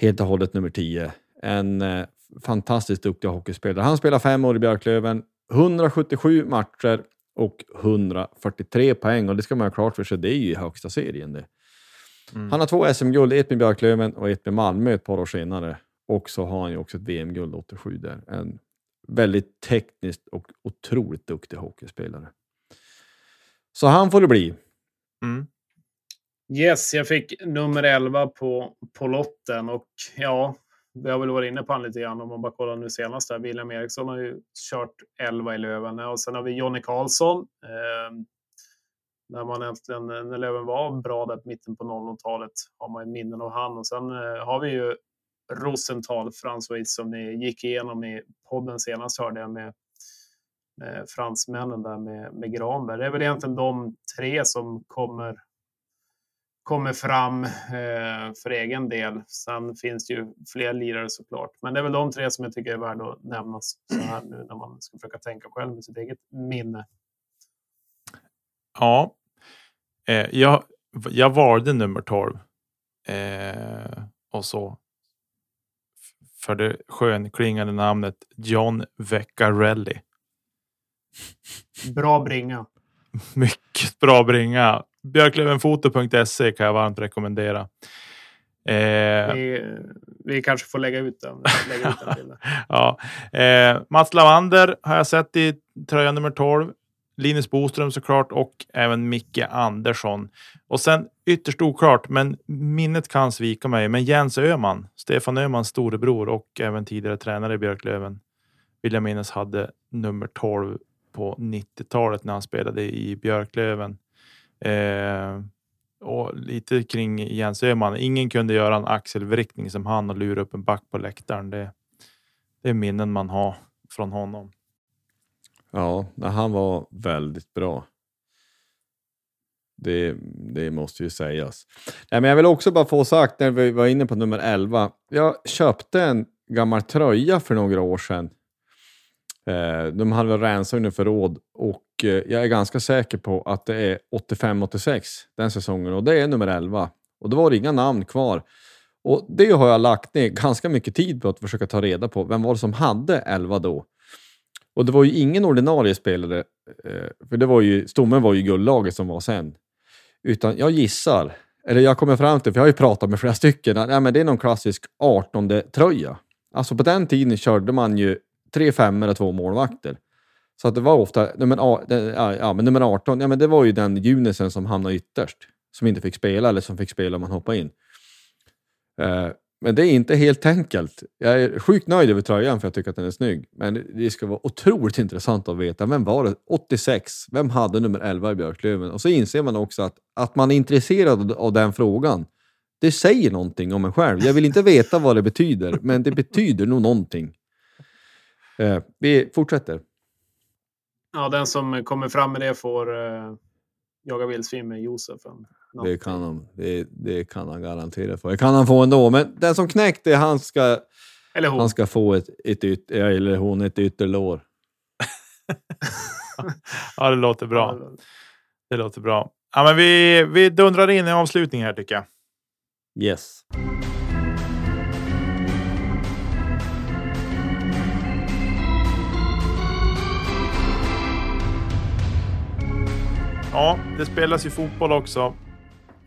Helt och hållet nummer 10. En eh, fantastiskt duktig hockeyspelare. Han spelar fem år i Björklöven, 177 matcher, och 143 poäng. Och det ska man ha klart för sig, det är ju i högsta serien det. Mm. Han har två SM-guld, ett med Björklöven och ett med Malmö ett par år senare. Och så har han ju också ett VM-guld 87 där. En väldigt tekniskt och otroligt duktig hockeyspelare. Så han får det bli. Mm. Yes, jag fick nummer 11 på, på lotten och ja, vi har väl varit inne på honom lite grann om man bara kollar nu senast. Där. William Eriksson har ju kört 11 i Löven och sen har vi Jonny Karlsson. Eh, när man äntligen, när Löven var bra där på mitten på 00-talet har man ju minnen av han och sen eh, har vi ju Rosenthal, Frans Weiss, som ni gick igenom i podden senast hörde jag med eh, fransmännen där med, med Granberg. Det är väl egentligen de tre som kommer kommer fram eh, för egen del. Sen finns det ju fler lirare såklart, men det är väl de tre som jag tycker är värda att nämnas så här nu när man ska försöka tänka själv med sitt eget minne. Ja, eh, jag, jag valde nummer 12 eh, och så för det skönklingande namnet John Veccarelli. Bra bringa. Mycket bra bringa. Björklövenfoto.se kan jag varmt rekommendera. Eh, vi, vi, kanske får lägga ut den. Lägga ut den ja. Eh, Mats Lavander har jag sett i tröja nummer 12. Linus Boström såklart och även Micke Andersson. Och sen ytterst oklart, men minnet kan svika mig. Men Jens Öhman, Stefan Öhmans storebror och även tidigare tränare i Björklöven, vill jag minnas hade nummer 12 på 90-talet när han spelade i Björklöven. Eh, och lite kring Jens Öhman. Ingen kunde göra en axelvrickning som han och lura upp en back på läktaren. Det, det är minnen man har från honom. Ja, han var väldigt bra. Det, det måste ju sägas. Nej, men jag vill också bara få sagt när vi var inne på nummer 11. Jag köpte en gammal tröja för några år sedan. Eh, de hade väl rensat under förråd och Eh, jag är ganska säker på att det är 85-86 den säsongen och det är nummer 11. Och då var det inga namn kvar. Och det har jag lagt ner ganska mycket tid på att försöka ta reda på. Vem var det som hade 11 då? Och det var ju ingen ordinarie spelare, eh, för det var ju, stommen var ju guldlaget som var sen. Utan jag gissar, eller jag kommer fram till, för jag har ju pratat med flera stycken, att ja, men det är någon klassisk 18-tröja. Alltså på den tiden körde man ju tre femmor och två målvakter. Så att det var ofta, nummer, ja, men nummer 18, ja, men det var ju den junisen som hamnade ytterst. Som inte fick spela eller som fick spela om man hoppade in. Uh, men det är inte helt enkelt. Jag är sjukt nöjd över tröjan för jag tycker att den är snygg. Men det ska vara otroligt intressant att veta. Vem var det? 86. Vem hade nummer 11 i Björklöven? Och så inser man också att, att man är intresserad av den frågan. Det säger någonting om en själv. Jag vill inte veta vad det betyder, men det betyder nog någonting. Eh, vi fortsätter. Ja, den som kommer fram med det får eh, jaga vildsvin med Josef. Det kan, han, det, det, kan han garantera få. Det kan han få ändå, men den som knäckte, han ska, eller hon. Han ska få ett, ett yt, eller hon ett ytterlår. ja, det låter bra. Det låter bra. Ja, men vi, vi dundrar in i avslutning här tycker jag. Yes. Ja, det spelas ju fotboll också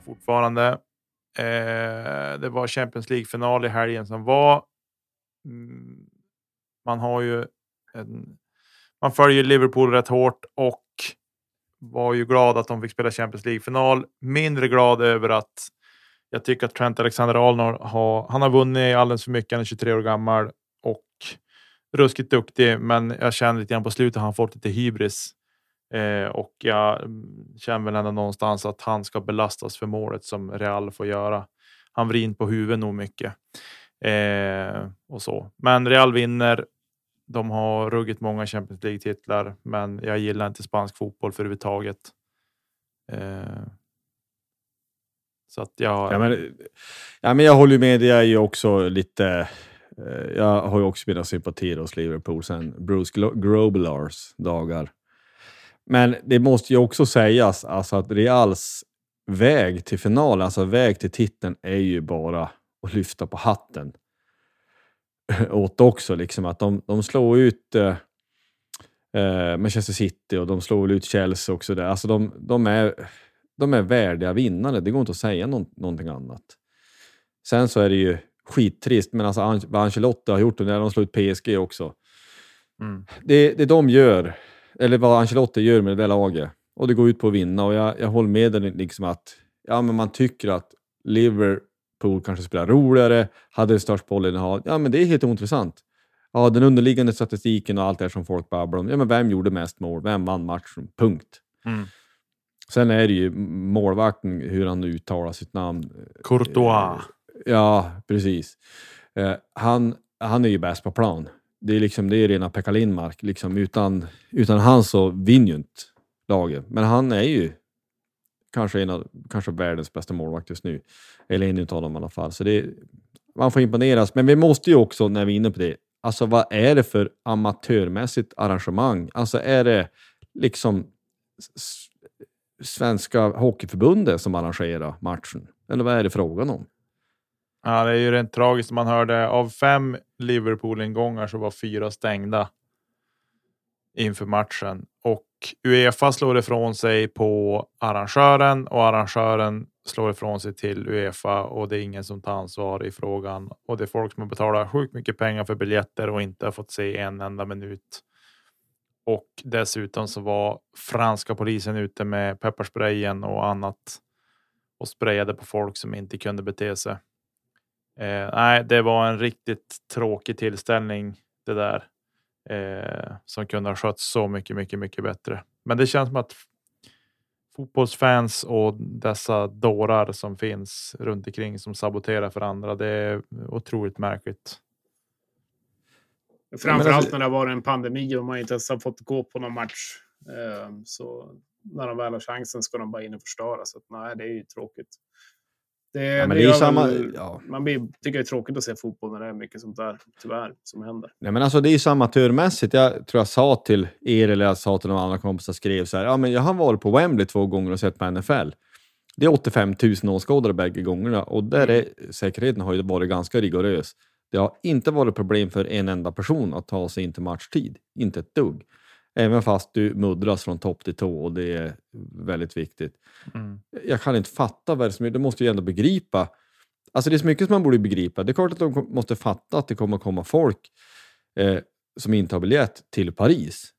fortfarande. Eh, det var Champions League-final i helgen som var. Mm, man har ju en, man följer Liverpool rätt hårt och var ju glad att de fick spela Champions League-final. Mindre glad över att jag tycker att Trent Alexander-Arnold har, han har vunnit alldeles för mycket. Han är 23 år gammal och ruskigt duktig, men jag känner lite grann på slutet han fått lite hybris Eh, och jag mm, känner väl ändå någonstans att han ska belastas för målet som Real får göra. Han vrider på huvudet nog mycket. Eh, och så. Men Real vinner. De har ruggigt många Champions League-titlar, men jag gillar inte spansk fotboll för överhuvudtaget. Eh, så att jag... Ja, men, ja, men jag håller med. Jag är ju också lite... Eh, jag har ju också mina sympatier hos Liverpool sen Bruce Grobelars dagar. Men det måste ju också sägas alltså att Reals väg till final, alltså väg till titeln, är ju bara att lyfta på hatten åt också. Liksom att de, de slår ut eh, eh, Manchester City och de slår ut Chelsea också. Där. Alltså de, de, är, de är värdiga vinnare, det går inte att säga någon, någonting annat. Sen så är det ju skittrist, men alltså vad Ancelotti har gjort när de slår ut PSG också. Mm. Det, det de gör eller vad Ancelotti gör med det där laget. Och det går ut på att vinna och jag, jag håller med dig liksom att ja, men man tycker att Liverpool kanske spelar roligare, hade störst bollinnehav. Ja, men det är helt ointressant. Ja, den underliggande statistiken och allt det som folk babblar om. Ja, men vem gjorde mest mål? Vem vann matchen? Punkt. Mm. Sen är det ju målvakten, hur han uttalar sitt namn. Courtois. Ja, precis. Eh, han, han är ju bäst på plan. Det är, liksom, det är rena Pekka Lindmark. Liksom, utan, utan han så vinner ju inte laget. Men han är ju kanske en av kanske världens bästa målvakt just nu. Eller en av dem i alla fall. Så det, man får imponeras. Men vi måste ju också, när vi är inne på det, alltså vad är det för amatörmässigt arrangemang? Alltså är det liksom Svenska Hockeyförbundet som arrangerar matchen? Eller vad är det frågan om? Ja, det är ju rent tragiskt. Man hörde av fem Liverpool-ingångar så var fyra stängda inför matchen och Uefa slår ifrån sig på arrangören och arrangören slår ifrån sig till Uefa och det är ingen som tar ansvar i frågan. Och det är folk som har betalat sjukt mycket pengar för biljetter och inte har fått se en enda minut. Och dessutom så var franska polisen ute med pepparsprayen och annat och sprayade på folk som inte kunde bete sig. Eh, nej, det var en riktigt tråkig tillställning det där eh, som kunde ha skötts så mycket, mycket, mycket bättre. Men det känns som att fotbollsfans och dessa dårar som finns runt omkring som saboterar för andra. Det är otroligt märkligt. Framförallt alltså, när det har varit en pandemi och man inte ens har fått gå på någon match. Eh, så när de väl har chansen ska de bara in och förstöra. Så att, nej, det är ju tråkigt. Det, ja, det, det är samma, väl, ja. Man blir, tycker det är tråkigt att se fotboll när det är mycket sånt där, tyvärr, som händer. Nej, men alltså, det är ju så amatörmässigt. Jag tror jag sa till er, eller jag sa till några andra kompisar, skrev så här, ja, men jag har varit på Wembley två gånger och sett på NFL. Det är 85 000 åskådare bägge gångerna och där mm. är, säkerheten har ju varit ganska rigorös. Det har inte varit problem för en enda person att ta sig in till matchtid. Inte ett dugg. Även fast du muddras från topp till tå och det är väldigt viktigt. Mm. Jag kan inte fatta vad det som är. Du måste ju ändå begripa. Alltså det är så mycket som man borde begripa. Det är klart att de måste fatta att det kommer komma folk eh, som inte har biljett till Paris.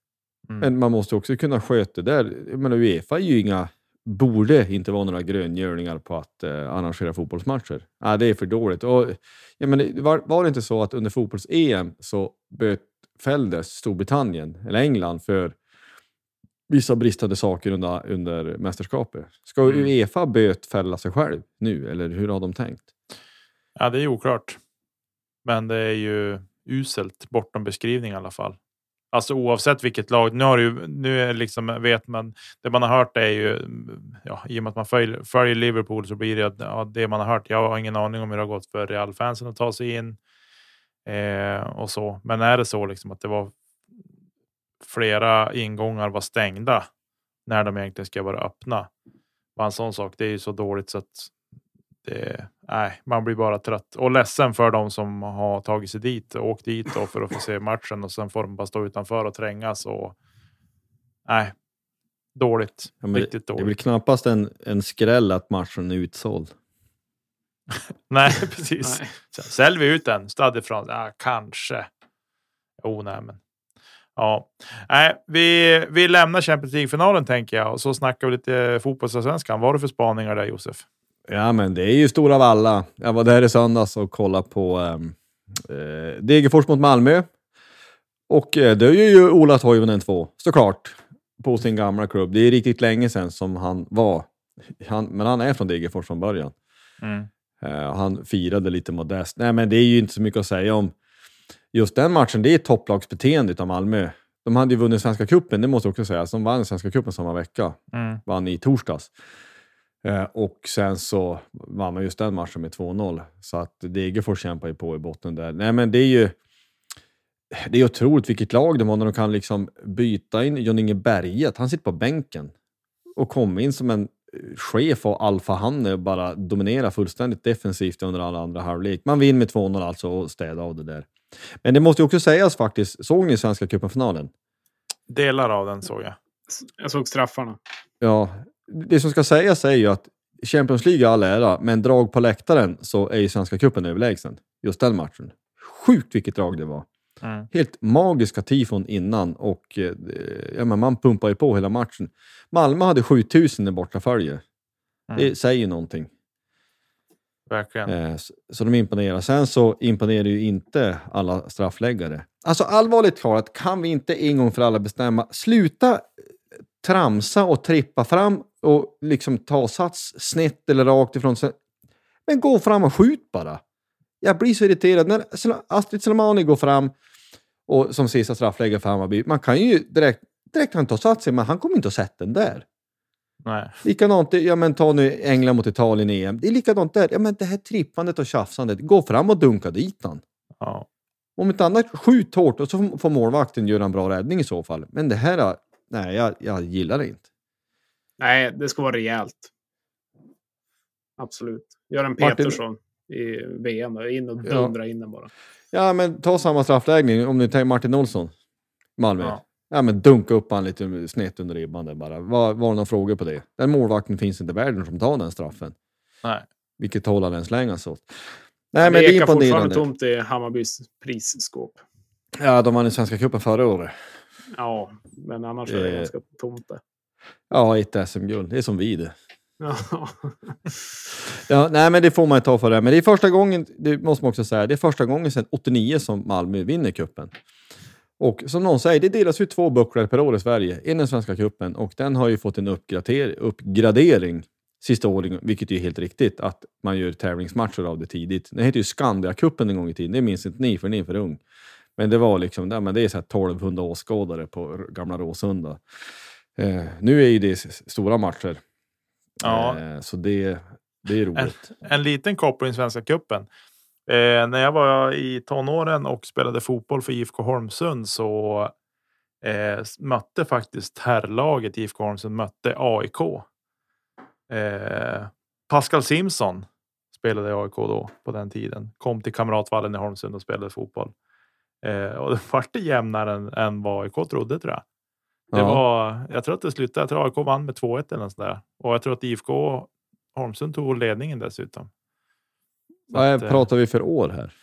Mm. Men man måste också kunna sköta det där. Jag menar, Uefa är ju inga, borde inte vara några gröngörningar på att eh, arrangera fotbollsmatcher. Ah, det är för dåligt. Och, jag menar, var, var det inte så att under fotbolls-EM så böt fälldes Storbritannien eller England för vissa bristande saker under, under mästerskapet. Ska mm. Uefa bötfälla sig själv nu eller hur har de tänkt? Ja, det är oklart. Men det är ju uselt bortom beskrivning i alla fall. Alltså oavsett vilket lag. Nu har ju, nu är liksom, vet man, det man har hört är ju, ja, i och med att man följer, följer Liverpool så blir det ja, det man har hört. Jag har ingen aning om hur det har gått för Real-fansen att ta sig in. Eh, och så. Men är det så liksom att det var flera ingångar var stängda när de egentligen ska vara öppna. Bara en sån sak. Det är ju så dåligt så att det, nej, man blir bara trött och ledsen för de som har tagit sig dit och åkt dit för att få se matchen och sen får de bara stå utanför och trängas och nej, dåligt. Ja, Riktigt dåligt. Det blir knappast en, en skräll att matchen är utsåld. nej, precis. Nej. säljer vi ut den stadifrån? Ja, kanske. Jo, nej, men. Ja, nej, vi, vi lämnar Champions League-finalen tänker jag och så snackar vi lite fotbollsallsvenskan. Vad har du för spaningar där Josef? Ja, men det är ju stora valla. Jag var där i söndags och kollade på ehm, eh, Degerfors mot Malmö. Och eh, det är ju Ola Toivonen 2, såklart, på sin gamla klubb. Det är riktigt länge sedan som han var. Han, men han är från Degerfors från början. Mm. Uh, han firade lite modest. Nej, men det är ju inte så mycket att säga om just den matchen. Det är ett topplagsbeteende av Malmö. De hade ju vunnit Svenska Cupen, det måste jag också säga. De vann Svenska Cupen samma vecka. Mm. Vann i torsdags. Uh, och sen så vann man just den matchen med 2-0. Så att Degerfors kämpar ju på i botten där. Nej, men det är ju det är otroligt vilket lag de har när de kan liksom byta in John-Inge Berget. Han sitter på bänken och kommer in som en chef och alfahanne och bara dominera fullständigt defensivt under alla andra halvlek. Man vinner med 2-0 alltså och städar av det där. Men det måste ju också sägas faktiskt, såg ni Svenska cupen-finalen? Delar av den såg jag. Jag såg straffarna. Ja, det som ska sägas är ju att Champions League är all ära, men drag på läktaren så är ju Svenska cupen överlägsen. Just den matchen. Sjukt vilket drag det var. Mm. Helt magiska tifon innan och eh, ja, men man pumpar ju på hela matchen. Malmö hade 7000 i bortafölje. Mm. Det säger någonting. Verkligen. Eh, så, så de imponerar. Sen så imponerar ju inte alla straffläggare. Alltså allvarligt talat, kan vi inte en gång för alla bestämma, sluta tramsa och trippa fram och liksom ta sats snett eller rakt ifrån. Men gå fram och skjut bara. jag blir så irriterad när Astrid Selmani går fram och som sista straffläggare för Hammarby. Man kan ju direkt, direkt han tar sats sig, men han kommer inte att sätta den där. Nej. Likadant, ja men ta nu England mot Italien i EM. Det är likadant där. Ja men det här trippandet och tjafsandet, gå fram och dunka dit han. Ja. Om inte annat, skjut hårt och så får målvakten göra en bra räddning i så fall. Men det här, nej jag, jag gillar det inte. Nej, det ska vara rejält. Absolut. Gör en Petersson i VM. In och dundra ja. in den bara. Ja, men ta samma straffläggning om ni tänker Martin Olsson, Malmö. Ja. ja. men dunka upp han lite snett under ribban där bara. Var, var det några frågor på det? Den målvakten finns inte i världen som tar den straffen. Nej. Vilket håll han än slängas åt. Nej, men det, det är imponerande. fortfarande tomt i Hammarbys prisskåp. Ja, de vann i Svenska cupen förra året. Ja, men annars är det eh. ganska tomt där. Ja, ett SM-guld. Det är som vi det. ja, nej, men det får man ta för det. Men det är första gången, det måste man också säga, det är första gången sedan 89 som Malmö vinner kuppen. Och som någon säger, det delas ut två bucklor per år i Sverige. En den svenska kuppen och den har ju fått en uppgradering sista åren, vilket är helt riktigt, att man gör tävlingsmatcher av det tidigt. Det heter ju Skandia-cupen en gång i tiden, det minns inte ni för ni är för ung. Men det var liksom, men det är så här 1200 åskådare på gamla Råsunda. Eh, nu är ju det stora matcher. Ja. Eh, så det, det är roligt. En, en liten koppling i Svenska cupen. Eh, när jag var i tonåren och spelade fotboll för IFK Holmsund så eh, mötte faktiskt herrlaget IFK Holmsund mötte AIK. Eh, Pascal Simson spelade i AIK då på den tiden. Kom till Kamratvallen i Holmsund och spelade fotboll. Eh, och det vart jämnare än, än vad AIK trodde tror jag. Det ja. var, jag tror att det slutade, jag tror AIK vann med 2-1 eller något sådär. Och jag tror att IFK Holmsund tog ledningen dessutom. Vad att, eh, pratar vi för år här?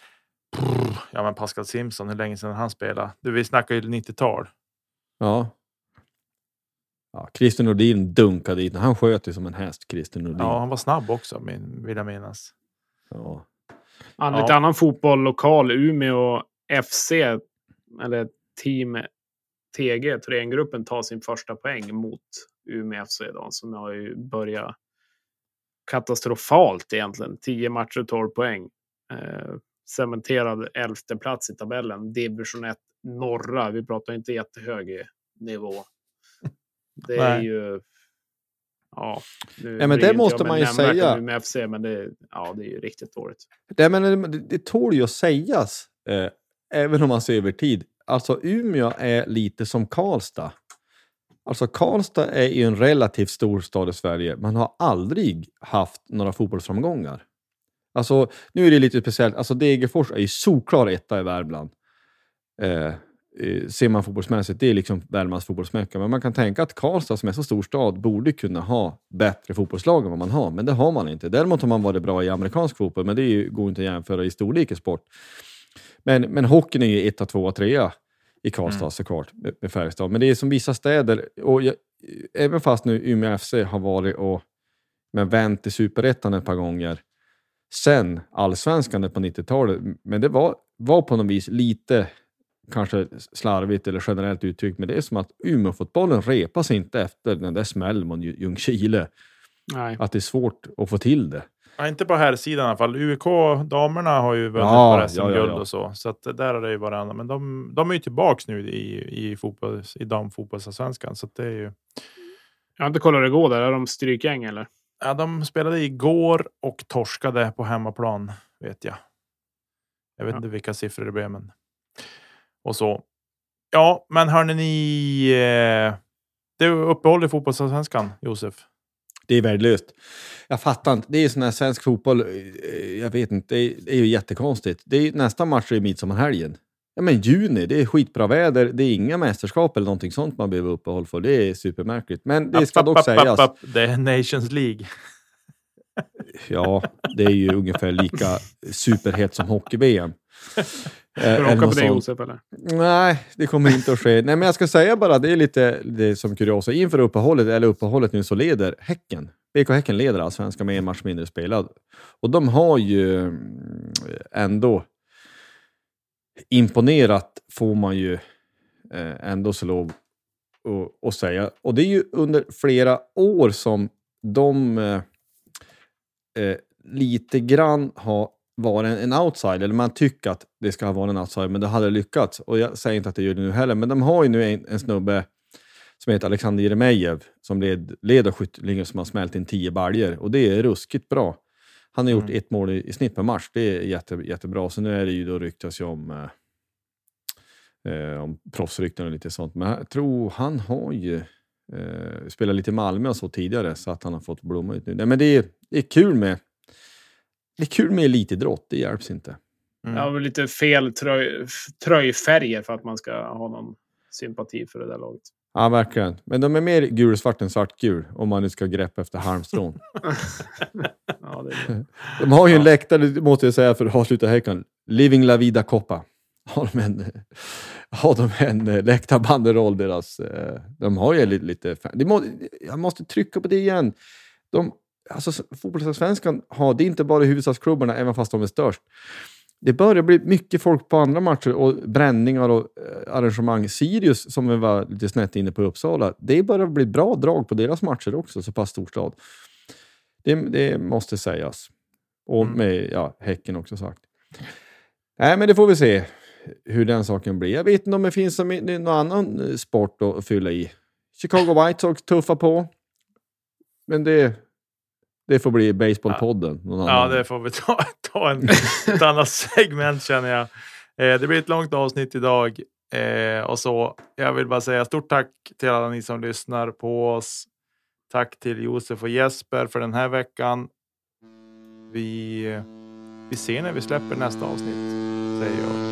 Ja, men Pascal Simpson, hur länge sedan han spelade? Du, vi snackar ju 90-tal. Ja. ja. Christer Nordin dunkade dit. Han sköt ju som en häst, Christer Nordin. Ja, han var snabb också, min, vill jag minnas. Ja. ja. Lite annan fotboll lokal, Umeå FC, eller Team TG, Thorengruppen, tar sin första poäng mot Umeå FC idag, som har ju börjat katastrofalt egentligen. 10 matcher, 12 poäng. Eh, cementerad elfte plats i tabellen. Division 1 norra. Vi pratar inte jättehög nivå. Det är Nej. ju... Ja, nu ja, men det måste man ju säga. Med FC, men det, ja, det är ju riktigt dåligt. Det, men det, det tål ju att sägas, eh, även om man ser över tid. Alltså Umeå är lite som Karlstad. Alltså Karlstad är ju en relativt stor stad i Sverige. Man har aldrig haft några fotbollsframgångar. Alltså, nu är det lite speciellt. Alltså Degerfors är ju solklar etta i Värmland. Eh, eh, ser man fotbollsmässigt, det är liksom Värmlands fotbollsmecka. Men man kan tänka att Karlstad som är så stor stad borde kunna ha bättre fotbollslag än vad man har. Men det har man inte. Däremot har man varit bra i amerikansk fotboll, men det går inte att jämföra i storlek i sport. Men, men hockeyn är ju etta, tvåa, trea i Karlstad mm. såklart, med, med Färjestad. Men det är som vissa städer, och jag, även fast nu Umeå FC har varit och men vänt i superettan ett par gånger sen allsvenskan på 90-talet, men det var, var på något vis lite kanske slarvigt eller generellt uttryckt, men det är som att Umeå-fotbollen repas inte efter den där smällen mot Ljungskile. Att det är svårt att få till det. Ja, inte på här sidan i alla fall. UIK, damerna har ju vunnit ja, på SM-guld ja, ja, och så. Så att där har det ju varit annat. Men de, de är ju tillbaka nu i, i, fotbolls, i damfotbollsallsvenskan. Så det är ju... Jag har inte kollat hur det går där. Är de strykgäng eller? Ja, de spelade igår och torskade på hemmaplan, vet jag. Jag vet ja. inte vilka siffror det blev, men... Och så. Ja, men hörni ni... Eh, det är uppehåll i fotbollsallsvenskan, Josef. Det är värdelöst. Jag fattar inte. Det är sån här svensk fotboll. Eh, jag vet inte. Det är, det är ju jättekonstigt. Det är, nästa match är midsommarhelgen. Ja, men juni, det är skitbra väder. Det är inga mästerskap eller någonting sånt man behöver uppehåll för. Det är supermärkligt. Men det ska dock sägas. Det är Nations League. Ja, det är ju ungefär lika superhett som hockey-VM. Ska du åka på det Josef eller? Nej, det kommer inte att ske. Nej, men jag ska säga bara, det är lite det som kuriosa. Inför uppehållet, eller uppehållet nu, så leder Häcken. BK Häcken leder allsvenskan med en match mindre spelad. Och de har ju mm, ändå imponerat, får man ju eh, ändå så lov att säga. Och det är ju under flera år som de eh, eh, lite grann har vara en, en outsider, eller man tycker att det ska vara en outsider, men det hade lyckats. Och jag säger inte att det gör det nu heller, men de har ju nu en, en snubbe som heter Alexander Jeremejeff som led, leder skytteligan som har smält in tio baljor och det är ruskigt bra. Han har gjort mm. ett mål i, i snitt per match, det är jätte, jättebra. Så nu är det ju då ryktas ju om, eh, eh, om proffsrykten och lite sånt, men jag tror han har ju eh, spelat lite i Malmö och så tidigare så att han har fått blomma ut nu. Nej, men det är, det är kul med det är kul med elitidrott, det hjälps inte. Mm. Ja, lite fel tröj, tröjfärger för att man ska ha någon sympati för det där laget. Ja, verkligen. Men de är mer gulsvart än svartgul om man nu ska greppa efter halmstrån. ja, det de har ju en ja. läktare, måste jag säga för att avsluta Häcken. Living La Vida Coppa. Har de en, har de en eh, läktarbanderoll deras... Eh, de har ju lite... lite jag måste trycka på det igen. De, alltså, Fotbollsallsvenskan har, det inte bara huvudstadsklubbarna, även fast de är störst det börjar bli mycket folk på andra matcher och bränningar och eh, arrangemang. Sirius, som vi var lite snett inne på Uppsala, det börjar bli bra drag på deras matcher också, så pass stor stad. Det, det måste sägas. Och mm. med ja, Häcken också sagt. Nej, men det får vi se hur den saken blir. Jag vet inte om det finns någon annan sport att fylla i. Chicago White Sox tuffa på. Men det det får bli Baseballpodden. Ja, ja det får vi ta, ta en, ett annat segment känner jag. Eh, det blir ett långt avsnitt idag. Eh, och så, jag vill bara säga stort tack till alla ni som lyssnar på oss. Tack till Josef och Jesper för den här veckan. Vi, vi ser när vi släpper nästa avsnitt, säger jag.